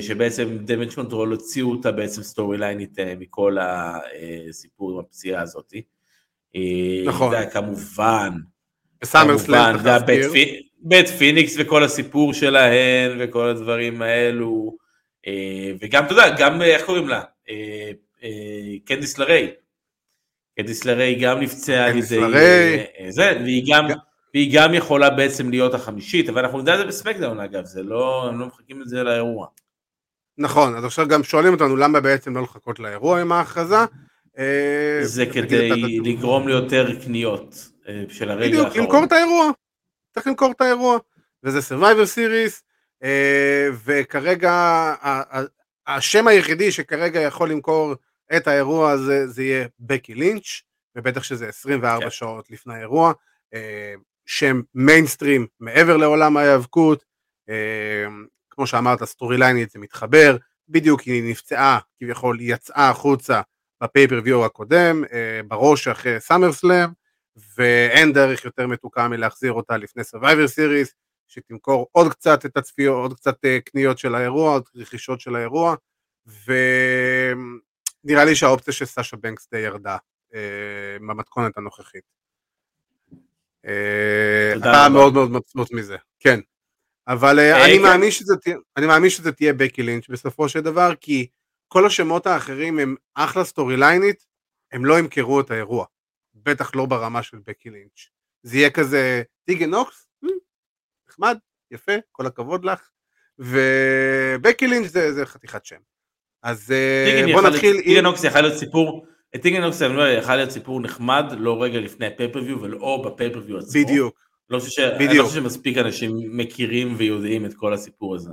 שבעצם Damage CTRL הוציאו אותה בעצם storyline-ית אה, מכל הסיפור עם הפציעה הזאת. אה, נכון. אתה יודע, כמובן, כמובן, פי- בת' פיניקס וכל הסיפור שלהן וכל הדברים האלו, אה, וגם, אתה יודע, גם, אה, איך קוראים לה? אה, אה, קנדיס לריי. קנדיס לריי גם נפצעה על קנדיס ידי... לריי. אה, זה, והיא גם... והיא גם יכולה בעצם להיות החמישית, אבל אנחנו נדע את זה בסמקדאון אגב, זה לא, הם לא מחכים את זה לאירוע. נכון, אז עכשיו גם שואלים אותנו למה בעצם לא לחכות לאירוע עם ההכרזה. אה, זה כדי לגרום ליותר קניות אה, של הרגע בדיוק, האחרון. למכור את האירוע. צריך למכור את האירוע. וזה Survivor Series, אה, וכרגע השם היחידי שכרגע יכול למכור את האירוע הזה, זה יהיה בקי לינץ', ובטח שזה 24 כן. שעות לפני האירוע. אה, שם מיינסטרים מעבר לעולם ההיאבקות. אה, כמו שאמרת, storyline-ית זה מתחבר. בדיוק היא נפצעה, כביכול היא יצאה החוצה בפייפרוויו הקודם, אה, ב-Raw שאחרי סאמר סלאם, ואין דרך יותר מתוקה מלהחזיר אותה לפני Survivor Series, שתמכור עוד קצת את הצפיות, עוד קצת אה, קניות של האירוע, עוד רכישות של האירוע, ונראה לי שהאופציה של סאשה בנקס די ירדה אה, במתכונת הנוכחית. אה, אתה מאוד מאוד מבסוט מזה, כן. אבל אה, אני, כן. מאמין שזה, אני מאמין שזה תהיה בקי לינץ' בסופו של דבר, כי כל השמות האחרים הם אחלה סטורי ליינית, הם לא ימכרו את האירוע. בטח לא ברמה של בקי לינץ'. זה יהיה כזה, טיגן נוקס, נחמד, יפה, כל הכבוד לך. ובקי לינץ' זה, זה חתיכת שם. אז בוא נתחיל עם... טיגן נוקס יכול להיות סיפור את אני אומר, יכול להיות סיפור נחמד, לא רגע לפני הפייפריוויו ולא בפייפריוויו עצמו. בדיוק. לא חושב, ש... בדיוק. אני לא חושב שמספיק אנשים מכירים ויודעים את כל הסיפור הזה.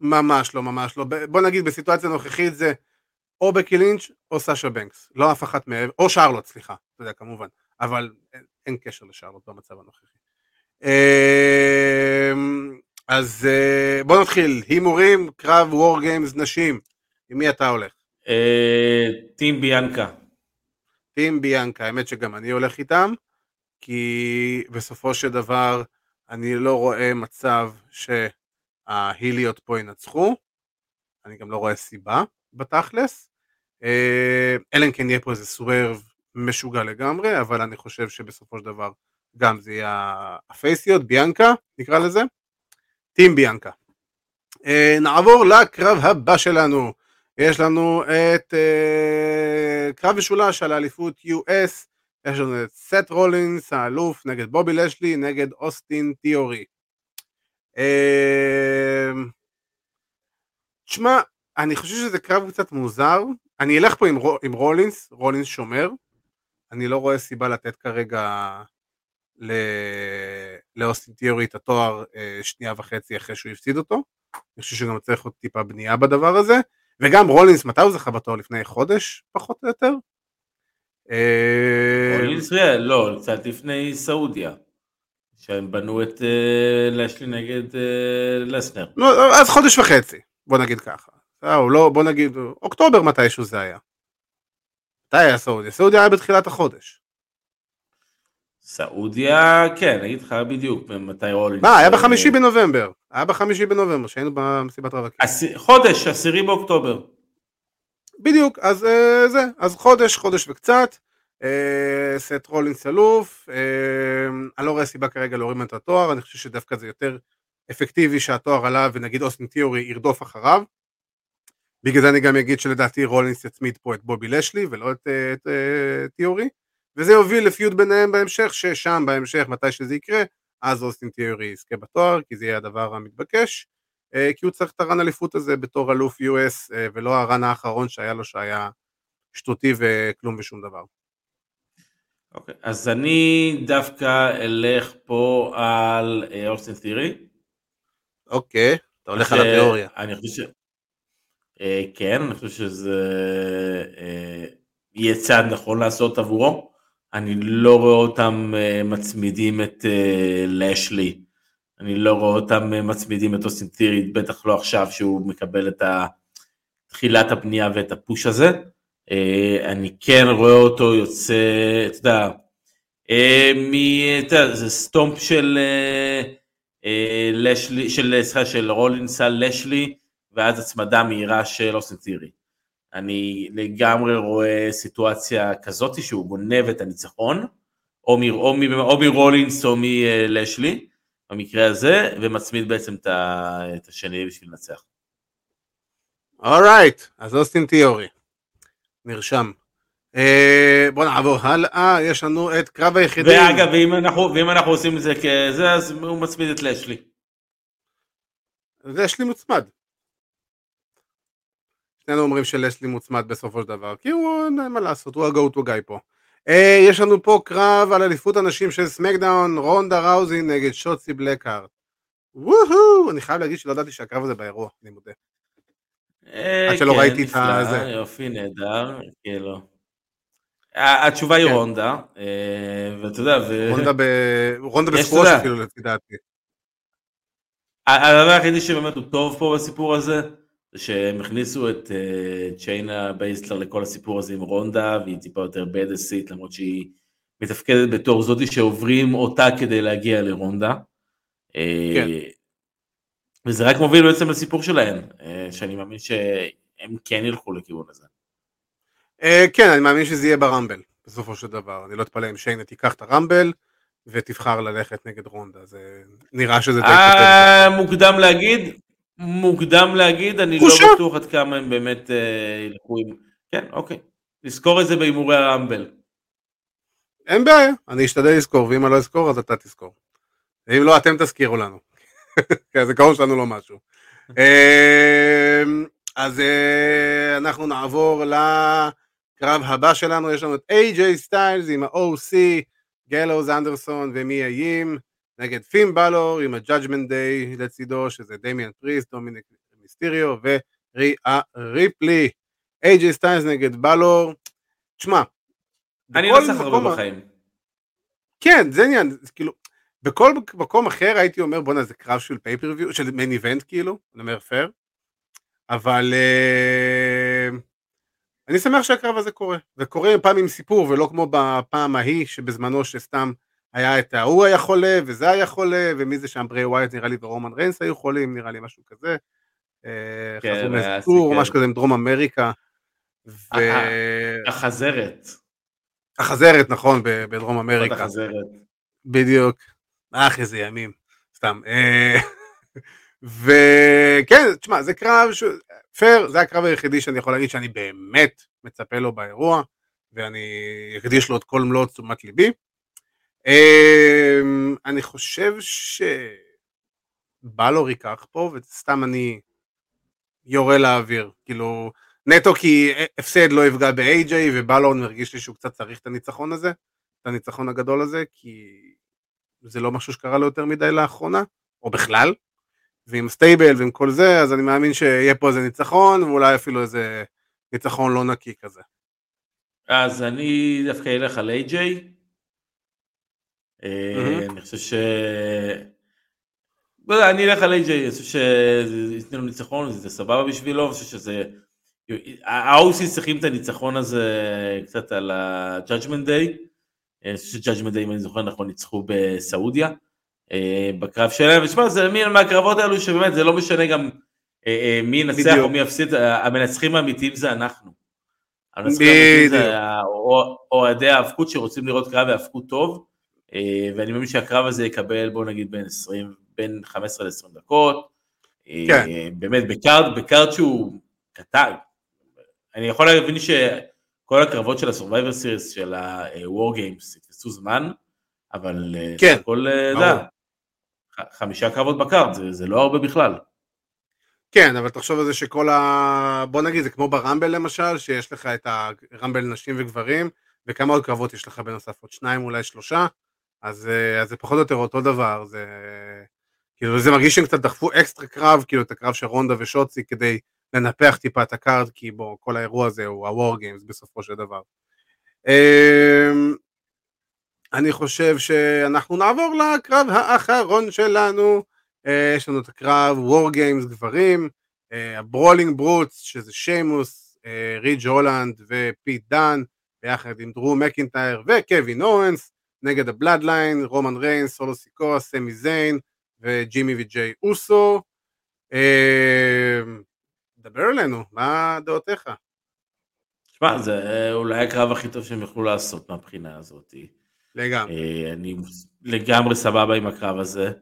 ממש לא, ממש לא. בוא נגיד בסיטואציה הנוכחית זה או בקי לינץ' או סאשה בנקס. לא אף אחת מעבר, או שרלוט, סליחה, אתה יודע, כמובן. אבל אין, אין קשר לשרלוט במצב הנוכחי. אמ, אז אה, בוא נתחיל, הימורים, קרב וור גיימס נשים. עם מי אתה הולך? אה, טים ביאנקה. טים ביאנקה, האמת שגם אני הולך איתם, כי בסופו של דבר אני לא רואה מצב שההיליות פה ינצחו, אני גם לא רואה סיבה בתכלס, אה, אלא אם כן יהיה פה איזה סוורב משוגע לגמרי, אבל אני חושב שבסופו של דבר גם זה יהיה הפייסיות, ביאנקה נקרא לזה, טים ביאנקה. אה, נעבור לקרב הבא שלנו, יש לנו את uh, קרב משולש על האליפות US, יש לנו את סט רולינס האלוף נגד בובי לשלי נגד אוסטין תיאורי. Uh, תשמע, אני חושב שזה קרב קצת מוזר, אני אלך פה עם, עם רולינס, רולינס שומר, אני לא רואה סיבה לתת כרגע. לאוסטין תיאורי את התואר uh, שנייה וחצי אחרי שהוא הפסיד אותו, אני חושב שגם צריך עוד טיפה בנייה בדבר הזה. וגם רולינס, מתי הוא זכה בתואר? לפני חודש, פחות או יותר? אה, רולינס, לא, קצת לפני סעודיה. שהם בנו את אה, לשלי נגד אה, לסנר. אז חודש וחצי, בוא נגיד ככה. לא, בוא נגיד, אוקטובר מתישהו זה היה. מתי היה סעודיה? סעודיה היה בתחילת החודש. סעודיה, כן, אני אגיד לך בדיוק מתי רולינס... מה, היה בחמישי בנובמבר. היה בחמישי בנובמבר, שהיינו במסיבת רווקים. חודש, עשירי באוקטובר. בדיוק, אז אה, זה, אז חודש, חודש וקצת. אה, סט רולינס אלוף. אה, אני לא רואה סיבה כרגע להוריד את התואר, אני חושב שדווקא זה יותר אפקטיבי שהתואר עלה ונגיד אוסטין תיאורי ירדוף אחריו. בגלל זה אני גם אגיד שלדעתי רולינס יצמיד פה את בובי לשלי ולא את, תיאורי. וזה יוביל לפיוט ביניהם בהמשך, ששם בהמשך, מתי שזה יקרה, אז אוסטין תיאורי יזכה בתואר, כי זה יהיה הדבר המתבקש, אה, כי הוא צריך את הרן אליפות הזה בתור אלוף US, אה, ולא הרן האחרון שהיה לו שהיה שטותי וכלום ושום דבר. אוקיי, okay, אז אני דווקא אלך פה על אה, אוסטין תיאורי. אוקיי, אתה הולך על התיאוריה. אני חושב ש... כן, אני חושב שזה יהיה צעד נכון לעשות עבורו. אני לא רואה אותם אה, מצמידים את אה, לשלי, אני לא רואה אותם אה, מצמידים את אוסטין בטח לא עכשיו שהוא מקבל את תחילת הבנייה ואת הפוש הזה. אני כן רואה אותו יוצא, אתה יודע, מ... אתה יודע, זה סטומפ של לשלי, של, סליחה, של רולינס על לשלי, ואז הצמדה מהירה של אוסטין. אני לגמרי רואה סיטואציה כזאת שהוא גונב את הניצחון, או, מ, או, מ, או מרולינס או מלשלי, במקרה הזה, ומצמיד בעצם את השני בשביל לנצח. אורייט, right, אז אוסטין תיאורי. נרשם. Uh, בוא נעבור הלאה, יש לנו את קרב היחידים. ואגב, ואם אנחנו, ואם אנחנו עושים את זה כזה, אז הוא מצמיד את לשלי. לשלי מוצמד. שנינו אומרים שלסלי מוצמד בסופו של דבר, כי הוא, אין מה לעשות, הוא ה-go to guy פה. אה, יש לנו פה קרב על אליפות הנשים של סמקדאון, רונדה ראוזי נגד שוצי בלקארט. וואו, אני חייב להגיד שלא ידעתי שהקרב הזה באירוע, אני מודה. אה, עד שלא כן, ראיתי את זה. יופי, נהדר, כאילו. התשובה היא כן. רונדה, אה, ואתה יודע, רונדה בסקווש אפילו לפי דעתי. הדבר היחידי שבאמת הוא טוב פה בסיפור הזה, זה שהם הכניסו את אה, שיינה בייזלר לכל הסיפור הזה עם רונדה, והיא טיפה יותר badass-ית, למרות שהיא מתפקדת בתור זאתי שעוברים אותה כדי להגיע לרונדה. כן. וזה רק מוביל בעצם לסיפור שלהם, שאני מאמין שהם כן ילכו לכיוון הזה. כן, אני מאמין שזה יהיה ברמבל, בסופו של דבר. אני לא אתפלא אם שיינה תיקח את הרמבל. ותבחר ללכת נגד רונדה, זה נראה שזה די כותב. מוקדם להגיד, מוקדם להגיד, אני לא בטוח עד כמה הם באמת אה, ילכו עם... כן, אוקיי. לזכור את זה בהימורי הרמבל. אין בעיה, אני אשתדל לזכור, ואם אני לא אזכור אז אתה תזכור. ואם לא, אתם תזכירו לנו. כי הזיכרון שלנו לא משהו. אמ, אז אה, אנחנו נעבור לקרב הבא שלנו, יש לנו את AJ סטיילס עם ה-OC. גלוז אנדרסון ומי איים, נגד פים בלור עם ה-Judgment Day לצידו, שזה דמיאן פריסט, דומיניק מיסטיריו וריאה ריפלי. איי ג'יי סטיילס נגד בלור. תשמע, אני לא צריך הרבה בחיים. כן, זה עניין, כאילו, בכל מקום אחר הייתי אומר בואנה זה קרב של פייפרוויו, של main event כאילו, אני אומר פייר, אבל אה, אני שמח שהקרב הזה קורה, וקורה פעם עם סיפור ולא כמו בפעם ההיא שבזמנו שסתם היה את ההוא היה חולה וזה היה חולה ומי זה שם ברי ווייט נראה לי ורומן ריינס היו חולים נראה לי משהו כזה. אה, כן, חזרו מאיזה טור משהו כזה עם דרום אמריקה. ו... החזרת. החזרת נכון בדרום אמריקה. החזרת. בדיוק. אך איזה ימים. סתם. אה, וכן, תשמע, זה קרב, ש... פייר, זה הקרב היחידי שאני יכול להגיד שאני באמת מצפה לו באירוע, ואני אקדיש לו את כל מלוא תשומת ליבי. אמ, אני חושב שבלור ייקח פה, וסתם אני יורה לאוויר, כאילו, נטו כי הפסד לא יפגע ב-AJ, ובלור מרגיש לי שהוא קצת צריך את הניצחון הזה, את הניצחון הגדול הזה, כי זה לא משהו שקרה לו יותר מדי לאחרונה, או בכלל, ועם stable ועם כל זה, אז אני מאמין שיהיה פה איזה ניצחון, ואולי אפילו איזה ניצחון לא נקי כזה. אז אני דווקא אלך על AJ. אה, אני חושב ש... לא אני אלך על AJ, אני חושב שזה ייתן לו ניצחון, זה סבבה בשבילו, אני חושב שזה... האוסי צריכים את הניצחון הזה קצת על ה-Judgment Day. אני חושב ש-Judgment Day, אם אני זוכר נכון, ניצחו בסעודיה. אה, בקרב שלהם, ושמע, זה מין מהקרבות האלו שבאמת זה לא משנה גם אה, מי ינצח או מי יפסיד, המנצחים האמיתיים זה אנחנו. המנצחים האמיתיים זה אוהדי ההאבקות שרוצים לראות קרב והאבקות טוב, ואני מאמין שהקרב הזה יקבל בוא נגיד בין 20, בין 15 ל-20 דקות, כן. באמת ב card, ב card שהוא קטן, אני יכול להבין שכל הקרבות של ה-Survivor Series של ה-War Games יתפסו זמן, אבל כן, הכל, אתה יודע, חמישה קרבות ב card, זה, זה לא הרבה בכלל. כן, אבל תחשוב על זה שכל ה... בוא נגיד, זה כמו ברמבל למשל, שיש לך את הרמבל נשים וגברים, וכמה עוד קרבות יש לך בנוסף, עוד שניים אולי שלושה, אז, אז זה פחות או יותר אותו דבר, זה... כאילו זה מרגיש שהם קצת דחפו אקסטרה קרב, כאילו את הקרב של רונדה ושוצי כדי לנפח טיפה את ה card, כי בוא, כל האירוע הזה הוא ה-War Games בסופו של דבר. אמ, אני חושב שאנחנו נעבור לקרב האחרון שלנו, אה, יש לנו את הקרב War Games גברים, ה-Brawling Brutes שזה שיימוס, אה, ריג' הולנד ופיט דן, ביחד עם דרו מקינטייר וקווין אוונס, נגד ה-Bloodline, רומן ריינס, סולו סיקו, סמי זיין וג'ימי וג'יי אוסו. אה, דבר אלינו, מה דעותיך? תשמע, זה אולי הקרב הכי טוב שהם יוכלו לעשות מהבחינה הזאת. לגמרי. אה, אני לגמרי סבבה עם הקרב הזה.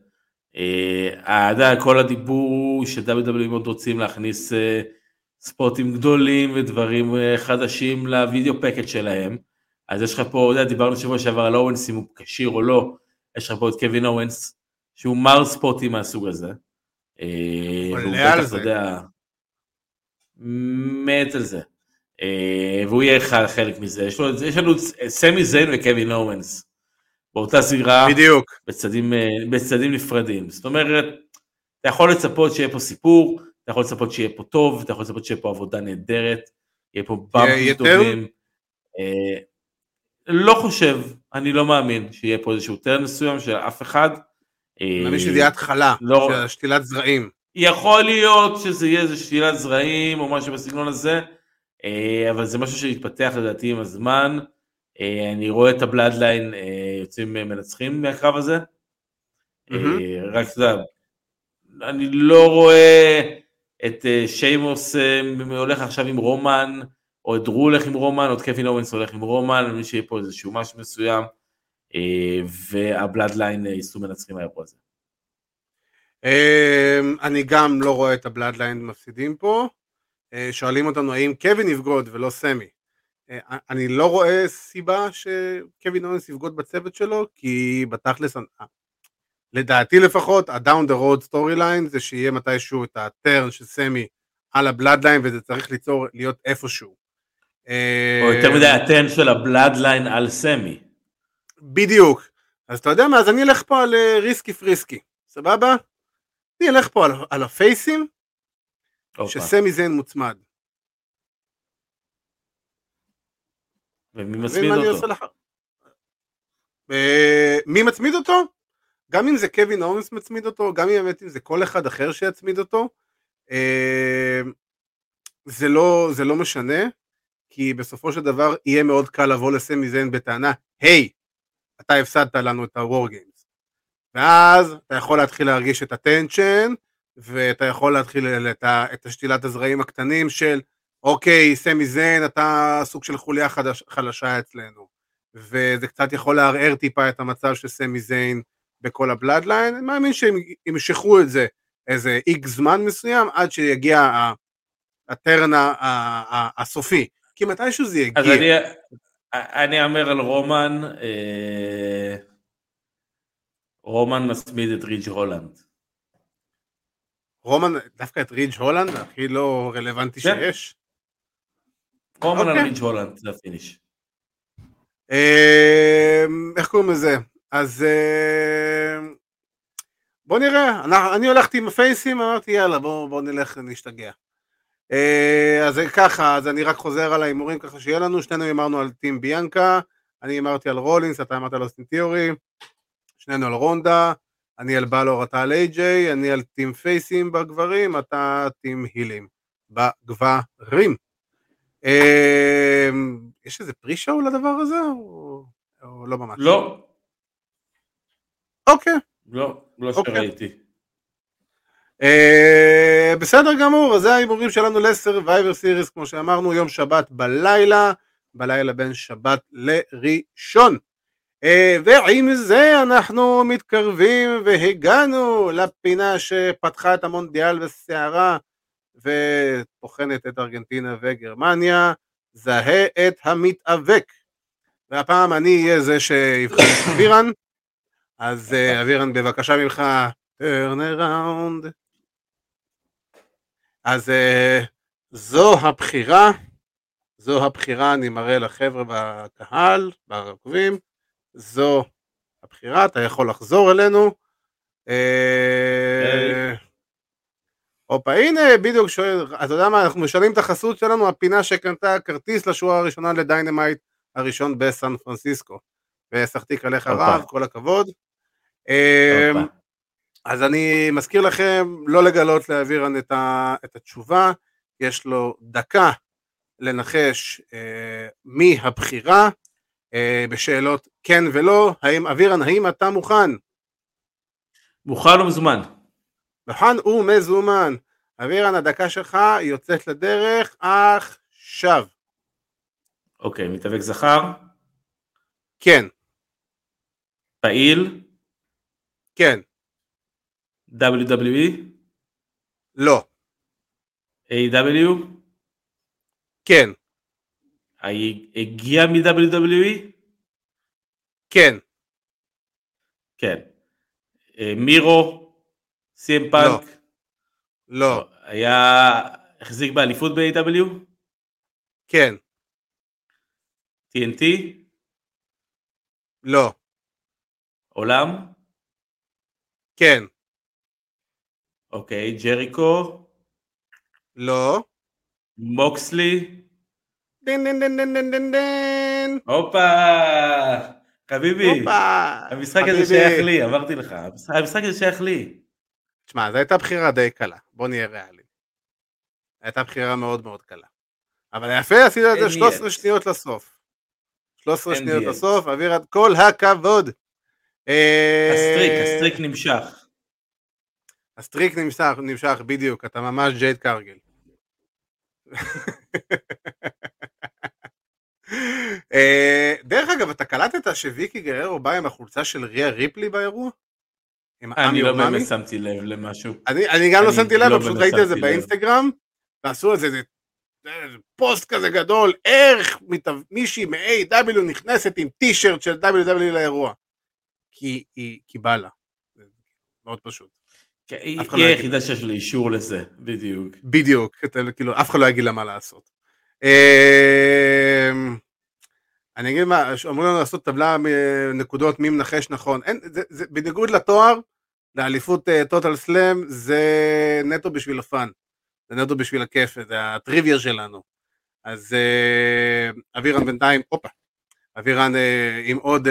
אה, אתה יודע, כל הדיבור ש-WWE מאוד רוצים להכניס אה, ספוטים גדולים ודברים חדשים לוידאו פקט שלהם. אז יש לך פה, אתה יודע, דיברנו שבוע שעבר על אורנס אם הוא כשיר או לא, יש לך פה את קווין אורנס, שהוא מר ספוטים מהסוג הזה. עולה על זה. יודע, מת על זה. אה, והוא יהיה חלק מזה. יש, לו, יש לנו סמי זיין וקווין אורנס באותה זירה, בדיוק, בצדים, אה, בצדים נפרדים. זאת אומרת, אתה יכול לצפות שיהיה פה סיפור, אתה יכול לצפות שיהיה פה טוב, אתה יכול לצפות שיהיה פה עבודה נהדרת, יהיה פה במפים טובים. אה, לא חושב, אני לא מאמין שיהיה פה איזשהו טרן מסוים של אף אחד. אני מאמין שזה יהיה התחלה, לא... של שתילת זרעים. יכול להיות שזה יהיה איזה שתילת זרעים או משהו בסגנון הזה, אה, אבל זה משהו שהתפתח לדעתי עם הזמן. אה, אני רואה את ה-Bloodline אה, יוצאים מנצחים מהקרב הזה. רק אתה יודע, אני לא רואה את שיימוס הולך עכשיו עם רומן, את דרו הולך עם רומן, את קווין אוונס הולך עם רומן, מבין שיהיה פה איזשהו משהו מסוים, וה-Bloodline ייצאו מנצחים מהאירוע הזה. אני גם לא רואה את ה-Bloodline מפסידים פה. אה, שואלים אותנו האם קווין יבגוד ולא סמי. אה, אני לא רואה סיבה שקווין אונס יבגוד בצוות שלו, כי בתכלס, אה, לדעתי לפחות, ה-down the road storyline זה שיהיה מתישהו את ה-turn של סמי על ה-Bloodline וזה צריך ליצור, להיות איפשהו. או יותר מדי ה-turn של ה-Bloodline על סמי. בדיוק. אז אתה יודע מה, אז אני אלך פה על risky frisky, סבבה? אני אלך פה על, על הפייסים, שסמי זיין מוצמד. ומי מצמיד אותו? לח... מי מצמיד אותו? גם אם זה קווין אורנס מצמיד אותו, גם אם באמת אם זה כל אחד אחר שיצמיד אותו, אה, זה לא, זה לא משנה, כי בסופו של דבר יהיה מאוד קל לבוא לסמי זיין בטענה, היי, אתה הפסדת לנו את ה-war games. ואז אתה יכול להתחיל להרגיש את ה-tension, ואתה יכול להתחיל את, את השתילת הזרעים הקטנים של אוקיי, סמי זיין, אתה סוג של חוליה חדש, חלשה אצלנו. וזה קצת יכול לערער טיפה את המצב של סמי זיין בכל ה-Bloodline. אני מאמין שהם ימשכו את זה איזה איקס זמן מסוים עד שיגיע ה-turn הסופי. כי מתישהו זה יגיע. אז אני, אני אאמר על רומן, אה, רומן מצמיד את ריג' הולנד. רומן, דווקא את ריג' הולנד, הכי לא רלוונטי כן. שיש. רומן על אוקיי. ריג' הולנד, זה ה-finish. אמ, איך קוראים לזה? אז אמ, בוא נראה, אני הלכתי עם הפייסים, אמרתי יאללה בוא, בוא נלך נשתגע. אה, אז ככה, אז אני רק חוזר על ההימורים ככה שיהיה לנו, שנינו הימרנו על טים ביאנקה, אני הימרתי על רולינס, אתה אמרת על אוסטין תיאורי, שנינו על רונדה, אני על בלור, אתה על איי-ג'יי, אני על טים פייסים בגברים, אתה טים הילים בגברים. אמ, יש איזה פרי שואו לדבר הזה, או, או לא ממש? לא. אוקיי. לא, לא אוקיי. שראיתי. Uh, בסדר גמור, אז זה ההימורים שלנו לסרווייבר סיריס, כמו שאמרנו, יום שבת בלילה, בלילה בין שבת לראשון. אה, ועם זה אנחנו מתקרבים והגענו לפינה שפתחה את המונדיאל בסערה וטוחנת את ארגנטינה וגרמניה, זהה את המתאבק. והפעם אני אהיה זה שיבחן את אבירן, אז אה, אבירן בבקשה ממך, turn around. אז אה, זו הבחירה, זו הבחירה, אני מראה לחבר'ה בקהל, בערב. זו הבחירה, אתה יכול לחזור אלינו. אה, הופה, הנה בדיוק שואל, אתה יודע מה, אנחנו משנים את החסות שלנו, הבינה שקנתה כרטיס לשורה הראשונה לדיינמייט הראשון בסן פרנסיסקו. וסחטיק עליך רב, כל הכבוד. אז אני מזכיר לכם לא לגלות לאבירן את, את התשובה, יש לו דקה לנחש אה, מי הבחירה, אה, בשאלות כן ולא, האם אבירן, האם אתה מוכן? מוכן ומזומן. מוכן ומזומן. אבירן, הדקה שלך יוצאת לדרך עכשיו. אוקיי, מתאבק זכר? כן. פעיל? כן. WWE? לא. A.W? כן. הגיע מ-WWE? כן. כן. אה, מירו? סי.אם פאנק? לא. לא. היה... החזיק באליפות ב-AW? כן. TNT? לא. עולם? כן. אוקיי, ג'ריקו? לא. מוקסלי? דין דין דין דין דין דין דין. הופה! חביבי, המשחק הזה שייך לי, אמרתי לך, המשחק הזה שייך לי. תשמע, זו הייתה בחירה די קלה, בוא נהיה ריאליים. הייתה בחירה מאוד מאוד קלה. אבל יפה עשית את זה 13 שניות לסוף. 13 שניות לסוף, אבירן כל הכבוד. ה-streak, ה-streak נמשך. ה-streak נמשך, נמשך בדיוק, אתה ממש ג'ייד קארגיל. אה, דרך אגב, אתה קלטת שוויקי גררו בא עם החולצה של ריה ריפלי באירוע? אני לא באמת שמתי לב למשהו. אני גם לא שמתי לב, לא פשוט ראיתי את זה באינסטגרם, ועשו את זה פוסט כזה גדול, איך מישהי מ-AW נכנסת עם טישרט של WW לאירוע. כי היא בא לה. מאוד פשוט. כן, היא לא היחידה שיש לה אישור לזה, בדיוק. בדיוק, כאילו אף אחד לא יגיד לה מה לעשות. אמ, אני אגיד מה, אומרים לנו לעשות טבלה נקודות מי מנחש נכון, אין, זה, זה, בניגוד לתואר, לאליפות טוטל uh, סלאם, זה נטו בשביל הפאן, זה נטו בשביל הכיף, זה הטריוויה שלנו. אז uh, אבירן בינתיים, הופה, אבירן uh, עם עוד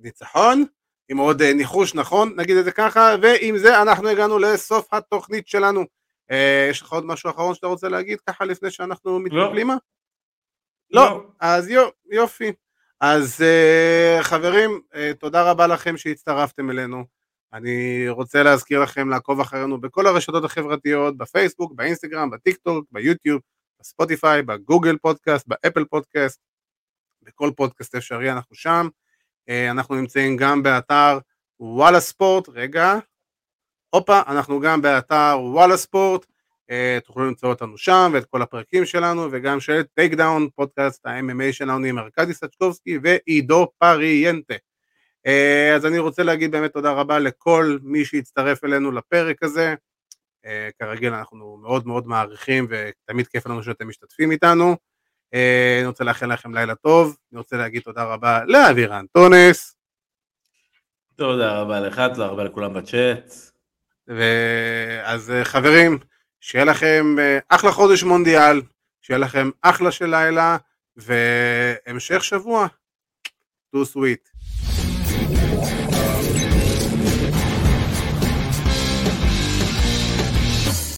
ניצחון, עם עוד uh, ניחוש נכון, נגיד את זה ככה, ועם זה אנחנו הגענו לסוף התוכנית שלנו. Uh, יש לך עוד משהו אחרון שאתה רוצה להגיד ככה לפני שאנחנו מתקבלים? לא. לא, לא. אז יו, יופי. אז uh, חברים, תודה רבה לכם שהצטרפתם אלינו. אני רוצה להזכיר לכם לעקוב אחרינו בכל הרשתות החברתיות, בפייסבוק, באינסטגרם, בטיק טוק, ביוטיוב, בספוטיפיי, בגוגל פודקאסט, באפל פודקאסט, בכל פודקאסט אפשרי אנחנו שם. Uh, אנחנו נמצאים גם באתר וואלה ספורט, רגע, הופה, אנחנו גם באתר וואלה ספורט, uh, תוכלו למצוא אותנו שם ואת כל הפרקים שלנו וגם של טייק דאון, פודקאסט ה-MMA שלנו עם ארכדי סצ'קובסקי ועידו פריאנטה. Uh, אז אני רוצה להגיד באמת תודה רבה לכל מי שהצטרף אלינו לפרק הזה. כרגיל אנחנו מאוד מאוד מעריכים ותמיד כיף לנו שאתם משתתפים איתנו. Uh, אני רוצה לאחל לכם לילה טוב, אני רוצה להגיד תודה רבה לאבירן טונס. תודה רבה לך, תודה רבה לכולם בצ'אט. אז חברים, שיהיה לכם אחלה חודש מונדיאל, שיהיה לכם אחלה של לילה, והמשך שבוע. too sweet.